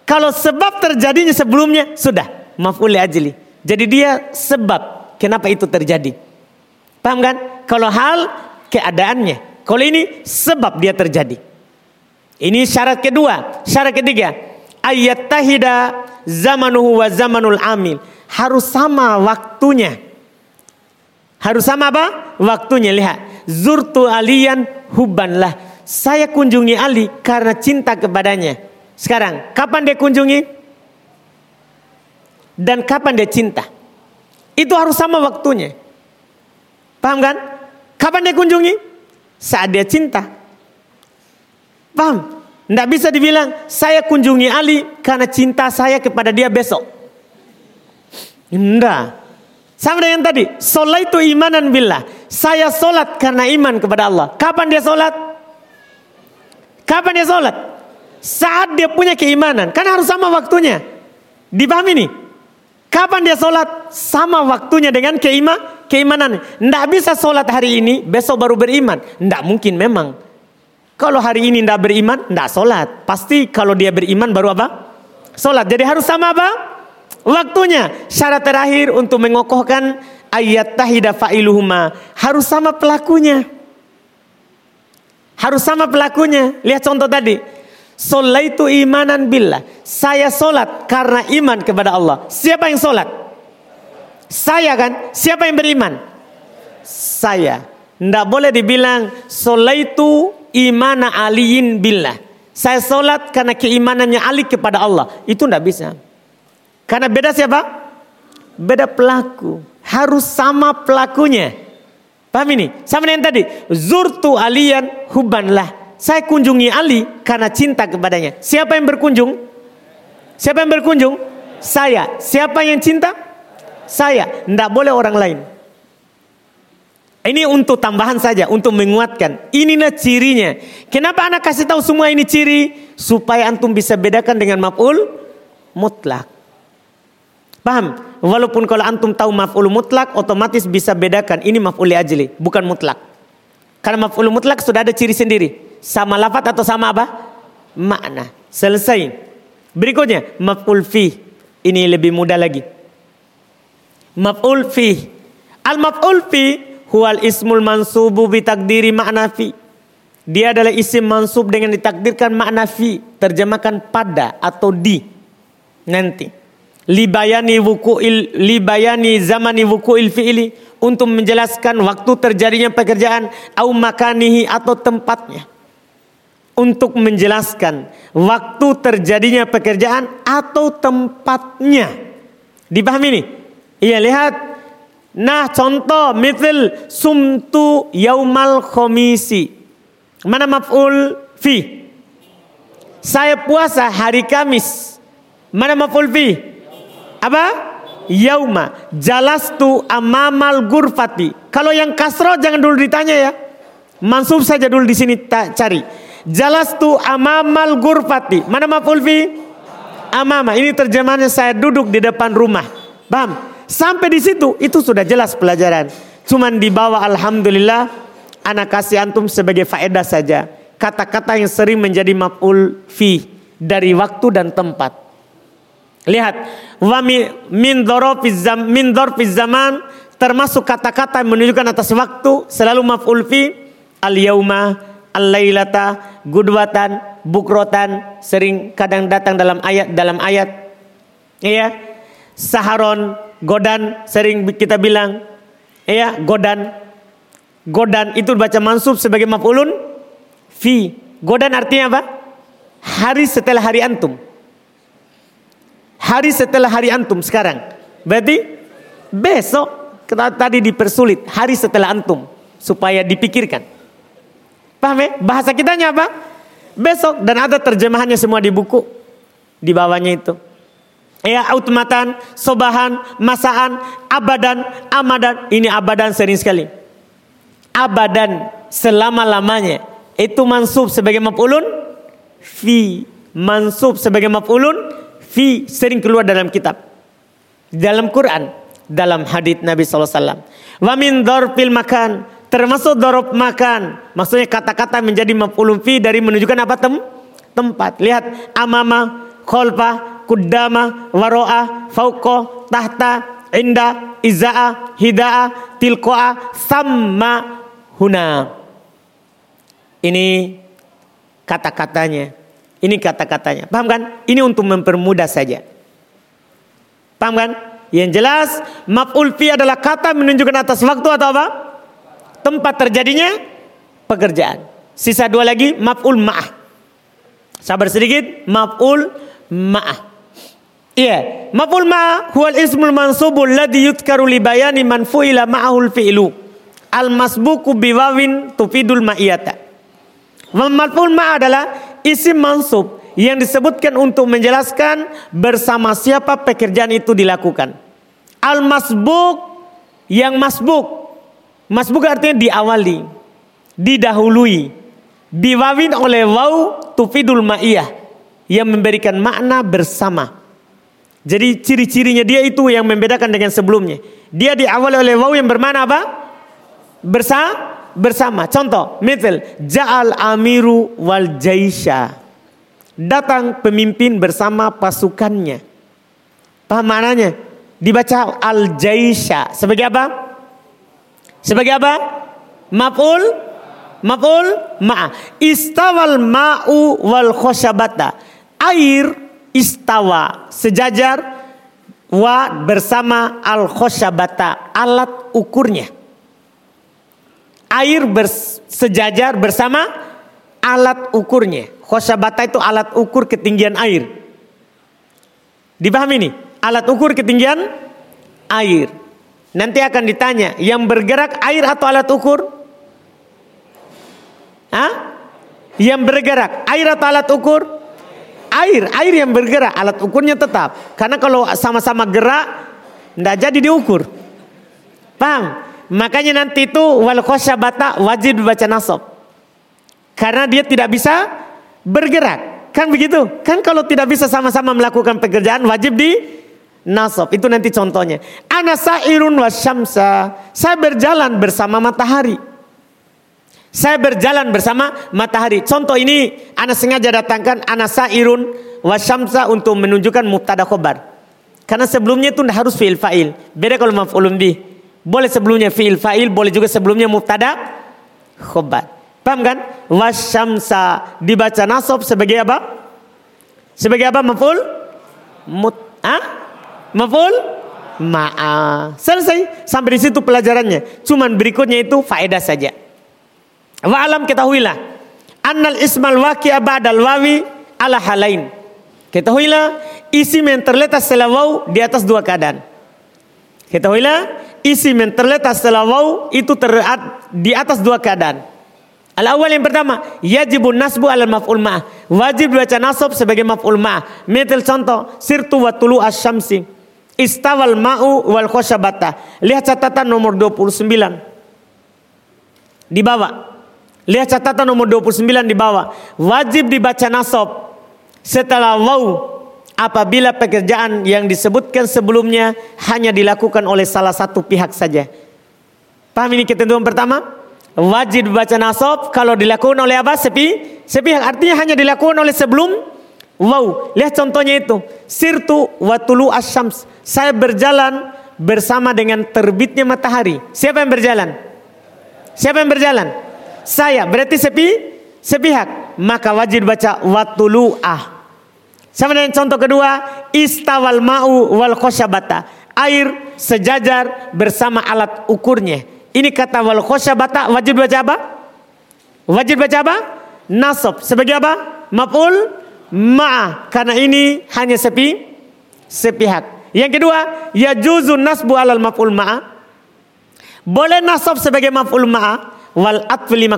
Kalau sebab terjadinya sebelumnya, sudah. Maf'ul ajli. Jadi dia sebab kenapa itu terjadi. Paham kan? Kalau hal keadaannya. Kalau ini sebab dia terjadi. Ini syarat kedua. Syarat ketiga, ayat tahida zamanuhu wa zamanul amil. Harus sama waktunya. Harus sama apa? Waktunya. Lihat. Zurtu aliyan hubanlah. Saya kunjungi Ali karena cinta kepadanya. Sekarang, kapan dia kunjungi? Dan kapan dia cinta? Itu harus sama waktunya. Paham kan? Kapan dia kunjungi? Saat dia cinta. Paham? Tidak bisa dibilang saya kunjungi Ali karena cinta saya kepada dia besok. Tidak. Sama dengan tadi, solat itu imanan billah. Saya solat karena iman kepada Allah. Kapan dia solat? Kapan dia solat? Saat dia punya keimanan. Kan harus sama waktunya. Dipahami nih? Kapan dia solat? Sama waktunya dengan keima, keimanan. Tidak bisa solat hari ini, besok baru beriman. Tidak mungkin memang. Kalau hari ini tidak beriman, tidak sholat. Pasti kalau dia beriman baru apa? Sholat. Jadi harus sama apa? Waktunya. Syarat terakhir untuk mengokohkan ayat tahida fa'iluhuma. Harus sama pelakunya. Harus sama pelakunya. Lihat contoh tadi. itu imanan billah. Saya sholat karena iman kepada Allah. Siapa yang sholat? Saya kan? Siapa yang beriman? Saya. Tidak boleh dibilang itu imana aliin billah. Saya solat karena keimanannya Ali kepada Allah. Itu tidak bisa. Karena beda siapa? Beda pelaku. Harus sama pelakunya. Paham ini? Sama dengan tadi. Zurtu alian hubanlah. Saya kunjungi Ali karena cinta kepadanya. Siapa yang berkunjung? Siapa yang berkunjung? Saya. Siapa yang cinta? Saya. Tidak boleh orang lain. Ini untuk tambahan saja, untuk menguatkan. Inilah cirinya. Kenapa anak kasih tahu semua ini ciri? Supaya antum bisa bedakan dengan maf'ul mutlak. Paham? Walaupun kalau antum tahu maf'ul mutlak, otomatis bisa bedakan. Ini maf'ul ajli, bukan mutlak. Karena maf'ul mutlak sudah ada ciri sendiri. Sama lafat atau sama apa? Makna. Selesai. Berikutnya, maf'ul fi. Ini lebih mudah lagi. Maf'ul fi. Al-maf'ul fi huwal ismul mansubu bitakdiri makna fi. Dia adalah isim mansub dengan ditakdirkan makna fi, terjemahkan pada atau di. Nanti. Libayani wuku'il libayani zamani wuku'il fi'ili untuk menjelaskan waktu terjadinya pekerjaan au makanihi atau tempatnya. Untuk menjelaskan waktu terjadinya pekerjaan atau tempatnya. Dipahami ini? Iya lihat Nah contoh mithil sumtu yaumal khomisi. Mana maf'ul fi? Saya puasa hari Kamis. Mana maf'ul fi? Apa? Yauma. Jalastu amamal gurfati. Kalau yang kasro jangan dulu ditanya ya. Mansub saja dulu di sini cari. Jalastu amamal gurfati. Mana maf'ul fi? Amama. Ini terjemahannya saya duduk di depan rumah. Paham? Sampai di situ itu sudah jelas pelajaran. Cuman di bawah alhamdulillah anak kasih antum sebagai faedah saja. Kata-kata yang sering menjadi maf'ul fi dari waktu dan tempat. Lihat, wa min min zaman termasuk kata-kata yang menunjukkan atas waktu selalu maf'ul fi al yauma al lailata gudwatan bukrotan sering kadang datang dalam ayat dalam ayat iya saharon Godan sering kita bilang ya godan. Godan itu baca mansub sebagai maf'ulun fi. Godan artinya apa? Hari setelah hari antum. Hari setelah hari antum sekarang. Berarti besok kita tadi dipersulit hari setelah antum supaya dipikirkan. Paham ya? Bahasa kitanya apa? Besok dan ada terjemahannya semua di buku di bawahnya itu ya automatan, sobahan, masaan, abadan, amadan. Ini abadan sering sekali. Abadan selama-lamanya. Itu mansub sebagai maf'ulun fi. mansub sebagai maf'ulun fi sering keluar dalam kitab. Dalam Quran, dalam hadits Nabi SAW. Wa min dorpil makan, termasuk dorob makan. Maksudnya kata-kata menjadi maf'ulun fi dari menunjukkan apa tem tempat. Lihat amama, kholfa, kudama, waro'a, fauko, tahta, inda, iza'a, hida'a, tilko'a, sama, huna. Ini kata-katanya. Ini kata-katanya. Paham kan? Ini untuk mempermudah saja. Paham kan? Yang jelas maf'ul fi adalah kata menunjukkan atas waktu atau apa? Tempat terjadinya pekerjaan. Sisa dua lagi maf'ul ma'ah. Sabar sedikit, maf'ul ma'ah. Iya, maf'ul ma'ah huwal ismul mansubul ladzi yudkaru li bayani man fu'ila ma'ahul fi'lu. Al masbuku biwawin tufidul ma'iyata. Maf'ul ma'ah adalah isim mansub yang disebutkan untuk menjelaskan bersama siapa pekerjaan itu dilakukan. Al masbuk yang masbuk. Masbuk artinya diawali, didahului, diwawin oleh waw tufidul ma'iyah yang memberikan makna bersama. Jadi ciri-cirinya dia itu yang membedakan dengan sebelumnya. Dia diawali oleh waw yang bermana apa? Bersama bersama. Contoh, misal ja'al amiru wal jaisha. Datang pemimpin bersama pasukannya. Paham maknanya? Dibaca al jaisha sebagai apa? Sebagai apa? Maf'ul Maf'ul ma. Istawal ma'u wal khoshabata. Air istawa sejajar wa bersama al khoshabata alat ukurnya air bersejajar bersama alat ukurnya. Khosyabata itu alat ukur ketinggian air. Dipahami ini? Alat ukur ketinggian air. Nanti akan ditanya, yang bergerak air atau alat ukur? Hah? Yang bergerak air atau alat ukur? Air, air yang bergerak, alat ukurnya tetap. Karena kalau sama-sama gerak, tidak jadi diukur. Paham? Makanya nanti itu wal bata wajib dibaca nasab. Karena dia tidak bisa bergerak. Kan begitu? Kan kalau tidak bisa sama-sama melakukan pekerjaan wajib di nasab. Itu nanti contohnya. Ana sa'irun wasyamsa. Saya berjalan bersama matahari. Saya berjalan bersama matahari. Contoh ini ana sengaja datangkan ana sa'irun wasyamsa untuk menunjukkan mubtada khobar. Karena sebelumnya itu harus fi'il fa'il. Beda kalau maf'ulun bih. Boleh sebelumnya fi'il fa'il, boleh juga sebelumnya mubtada khobar. Paham kan? Wasyamsa dibaca nasab sebagai apa? Sebagai apa maf'ul? Mut ah? Maf'ul? Ma'a. Selesai. Sampai di situ pelajarannya. Cuman berikutnya itu faedah saja. Wa alam ketahuilah. Annal ismal waqi'a ba'dal wawi ala halain. Ketahuilah isim yang terletak setelah waw di atas dua keadaan. Ketahuilah isim yang terletak setelah waw itu terlihat di atas dua keadaan. Al awal yang pertama, yajibun nasbu al maf'ul ma'ah. Wajib baca nasab sebagai maf'ul ma'ah. Metel contoh, sirtu wa tulu asyamsi. Istawal ma'u wal khoshabata. Lihat catatan nomor 29. Di bawah. Lihat catatan nomor 29 di bawah. Wajib dibaca nasab setelah waw apabila pekerjaan yang disebutkan sebelumnya hanya dilakukan oleh salah satu pihak saja. Paham ini ketentuan pertama? Wajib baca nasab kalau dilakukan oleh apa? Sepi, sepihak. Artinya hanya dilakukan oleh sebelum wow. Lihat contohnya itu. Sirtu watulu asyams. Saya berjalan bersama dengan terbitnya matahari. Siapa yang berjalan? Siapa yang berjalan? Saya. Berarti sepi, sepihak. Maka wajib baca watulu ah sama dengan contoh kedua, istawal ma'u wal khosyabata. Air sejajar bersama alat ukurnya. Ini kata wal khosyabata wajib baca apa? Wajib baca apa? Nasab. Sebagai apa? Maf'ul ma'ah. Karena ini hanya sepi sepihak. Yang kedua, ya juzun nasbu alal maf'ul ma'ah. Boleh nasab sebagai maf'ul ma'ah wal atfu lima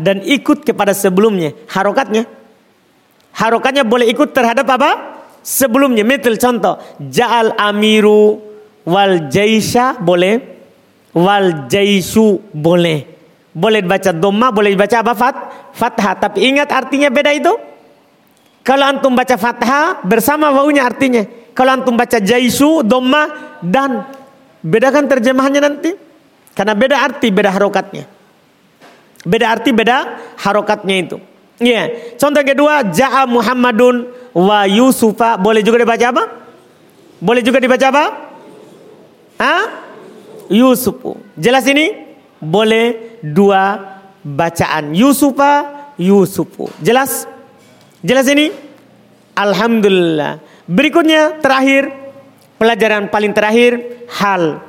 dan ikut kepada sebelumnya harokatnya Harokatnya boleh ikut terhadap apa? Sebelumnya. Metel contoh. Ja'al amiru wal jaisha boleh. Wal jaisu boleh. Boleh baca doma, boleh baca apa? Fat, fathah. Tapi ingat artinya beda itu? Kalau antum baca fathah bersama wawunya artinya. Kalau antum baca jaisu, doma dan bedakan terjemahannya nanti. Karena beda arti, beda harokatnya. Beda arti, beda harokatnya itu. Iya. Yeah. Contoh kedua, Ja'a Muhammadun wa Yusufa. Boleh juga dibaca apa? Boleh juga dibaca apa? Hah? Yusufu. Jelas ini? Boleh dua bacaan. Yusufa, Yusufu. Jelas? Jelas ini? Alhamdulillah. Berikutnya terakhir pelajaran paling terakhir hal.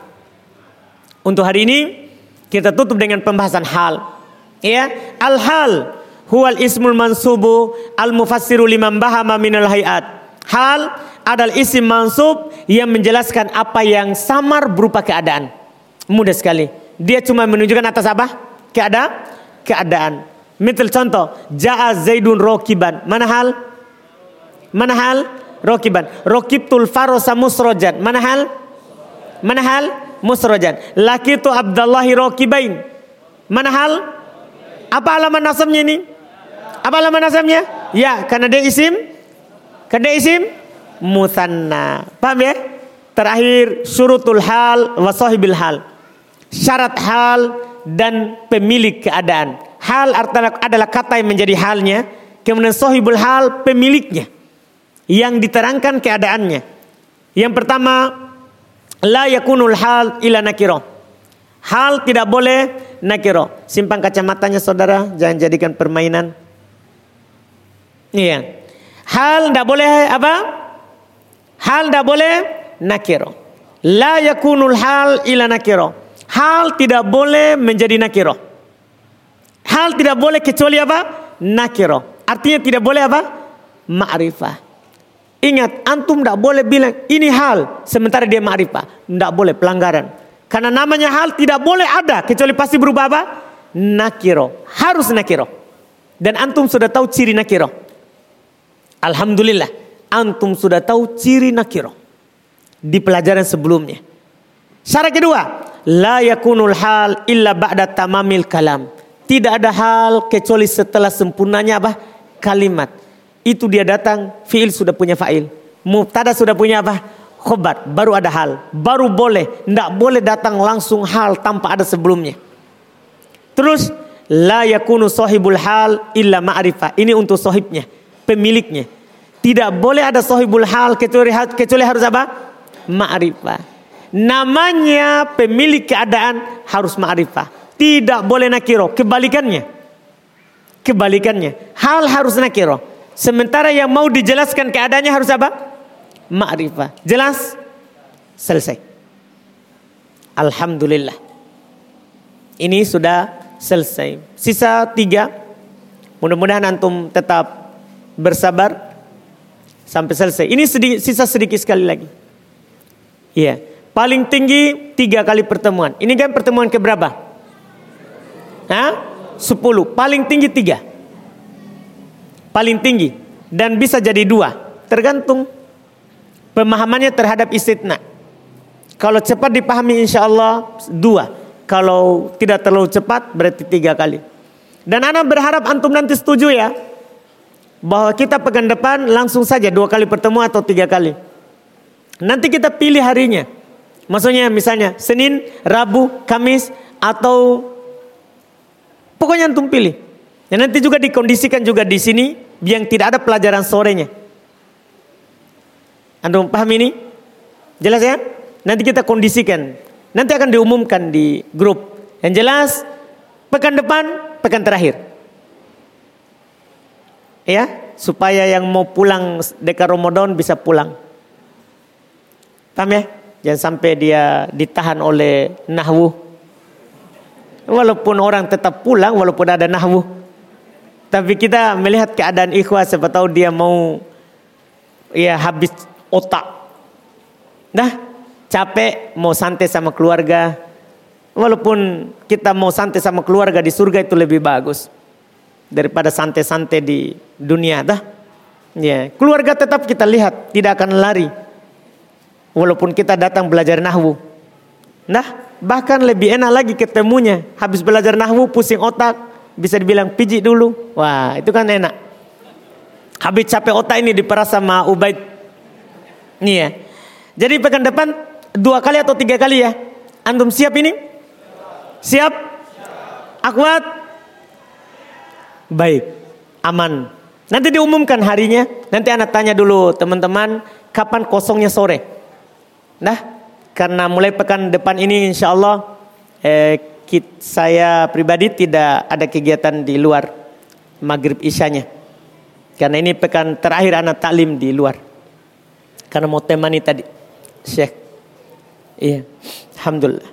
Untuk hari ini kita tutup dengan pembahasan hal. Ya, al-hal huwal ismul mansubu al mufassiru liman bahama minal hayat. Hal adalah isim mansub yang menjelaskan apa yang samar berupa keadaan. Mudah sekali. Dia cuma menunjukkan atas apa? Keadaan. Keadaan. Misal contoh, Ja'a Zaidun rokiban. Mana hal? Mana hal? Rokiban. Rokibtul farosa musrojan. Mana hal? Mana hal? Musrojan. Laki itu Abdullahi rokibain. Mana hal? Apa alamat nasabnya ini? Apa alamat nasabnya? Ya, karena dia isim. Karena dia isim musanna. Paham ya? Terakhir surutul hal wa sahibil hal. Syarat hal dan pemilik keadaan. Hal adalah kata yang menjadi halnya. Kemudian sohibul hal pemiliknya. Yang diterangkan keadaannya. Yang pertama. La yakunul hal ila nakiro. Hal tidak boleh nakiro. Simpan kacamatanya saudara. Jangan jadikan permainan. Iya. Hal tidak boleh apa? Hal tidak boleh nakiro. La yakunul hal ila nakiro. Hal tidak boleh menjadi nakiro. Hal tidak boleh kecuali apa? Nakiro. Artinya tidak boleh apa? Ma'rifah. Ingat, antum tidak boleh bilang ini hal sementara dia ma'rifah. Tidak boleh pelanggaran. Karena namanya hal tidak boleh ada kecuali pasti berubah apa? Nakiro. Harus nakiro. Dan antum sudah tahu ciri nakiro. Alhamdulillah. Antum sudah tahu ciri nakiro. Di pelajaran sebelumnya. Syarat kedua. La yakunul hal illa ba'da tamamil kalam. Tidak ada hal kecuali setelah sempurnanya apa? Kalimat. Itu dia datang, fiil sudah punya fa'il. Mubtada sudah punya apa? Khobar. Baru ada hal. Baru boleh. Tidak boleh datang langsung hal tanpa ada sebelumnya. Terus, la yakunu sahibul hal illa ma'rifah. Ini untuk sahibnya, pemiliknya. Tidak boleh ada sahibul hal kecuali, kecuali harus apa? Ma'rifah. Namanya pemilik keadaan harus ma'rifah. Tidak boleh nakiro. Kebalikannya. Kebalikannya. Hal harus nakiro. Sementara yang mau dijelaskan keadaannya harus apa? Ma'rifah. Jelas? Selesai. Alhamdulillah. Ini sudah selesai. Sisa tiga. Mudah-mudahan antum tetap bersabar sampai selesai. Ini sedikit, sisa sedikit sekali lagi. Iya. Paling tinggi tiga kali pertemuan. Ini kan pertemuan keberapa? Hah? 10. Paling tinggi tiga. Paling tinggi. Dan bisa jadi dua. Tergantung pemahamannya terhadap istitna. Kalau cepat dipahami insya Allah dua. Kalau tidak terlalu cepat berarti tiga kali. Dan anak berharap antum nanti setuju ya. Bahwa kita pekan depan langsung saja dua kali pertemuan atau tiga kali. Nanti kita pilih harinya. Maksudnya misalnya Senin, Rabu, Kamis atau Pokoknya antum pilih. Dan nanti juga dikondisikan juga di sini yang tidak ada pelajaran sorenya. Antum paham ini? Jelas ya? Nanti kita kondisikan. Nanti akan diumumkan di grup. Yang jelas pekan depan, pekan terakhir. Ya, supaya yang mau pulang dekat Ramadan bisa pulang. Paham ya? Jangan sampai dia ditahan oleh nahwu Walaupun orang tetap pulang, walaupun ada nahwu. Tapi kita melihat keadaan ikhwah, siapa tahu dia mau ya habis otak. Nah, capek mau santai sama keluarga. Walaupun kita mau santai sama keluarga di surga itu lebih bagus daripada santai-santai di dunia dah. Ya, keluarga tetap kita lihat, tidak akan lari. Walaupun kita datang belajar nahwu. Nah, Bahkan lebih enak lagi ketemunya. Habis belajar nahwu pusing otak. Bisa dibilang pijit dulu. Wah itu kan enak. Habis capek otak ini diperas sama Ubaid. Nih ya. Jadi pekan depan dua kali atau tiga kali ya. Antum siap ini? Siap? Akwat? Baik. Aman. Nanti diumumkan harinya. Nanti anak tanya dulu teman-teman kapan kosongnya sore. Nah, karena mulai pekan depan ini insya Allah eh, saya pribadi tidak ada kegiatan di luar maghrib isyanya. Karena ini pekan terakhir anak taklim di luar. Karena mau temani tadi. Syekh. Iya. Alhamdulillah.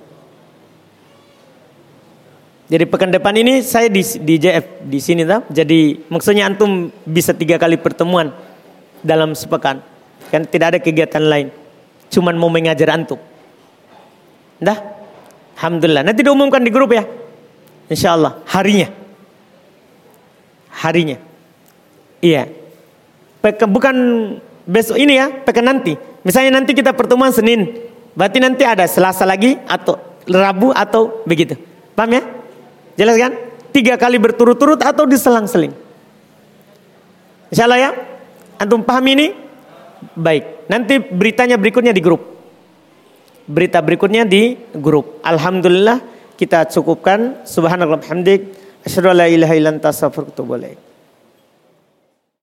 Jadi pekan depan ini saya di, di JF di sini tau. Jadi maksudnya antum bisa tiga kali pertemuan dalam sepekan. Kan tidak ada kegiatan lain. Cuman mau mengajar antum. Dah. Alhamdulillah. Nanti diumumkan di grup ya. Insya Allah harinya. Harinya. Iya. Bukan besok ini ya, pekan nanti. Misalnya nanti kita pertemuan Senin, berarti nanti ada Selasa lagi atau Rabu atau begitu. Paham ya? Jelas kan? Tiga kali berturut-turut atau diselang-seling. Insya Allah ya. Antum paham ini? Baik. Nanti beritanya berikutnya di grup. Berita berikutnya di grup. Alhamdulillah kita cukupkan. Subhanallah hamdik. Asyhadu an la ilaha wa atubu ilaik.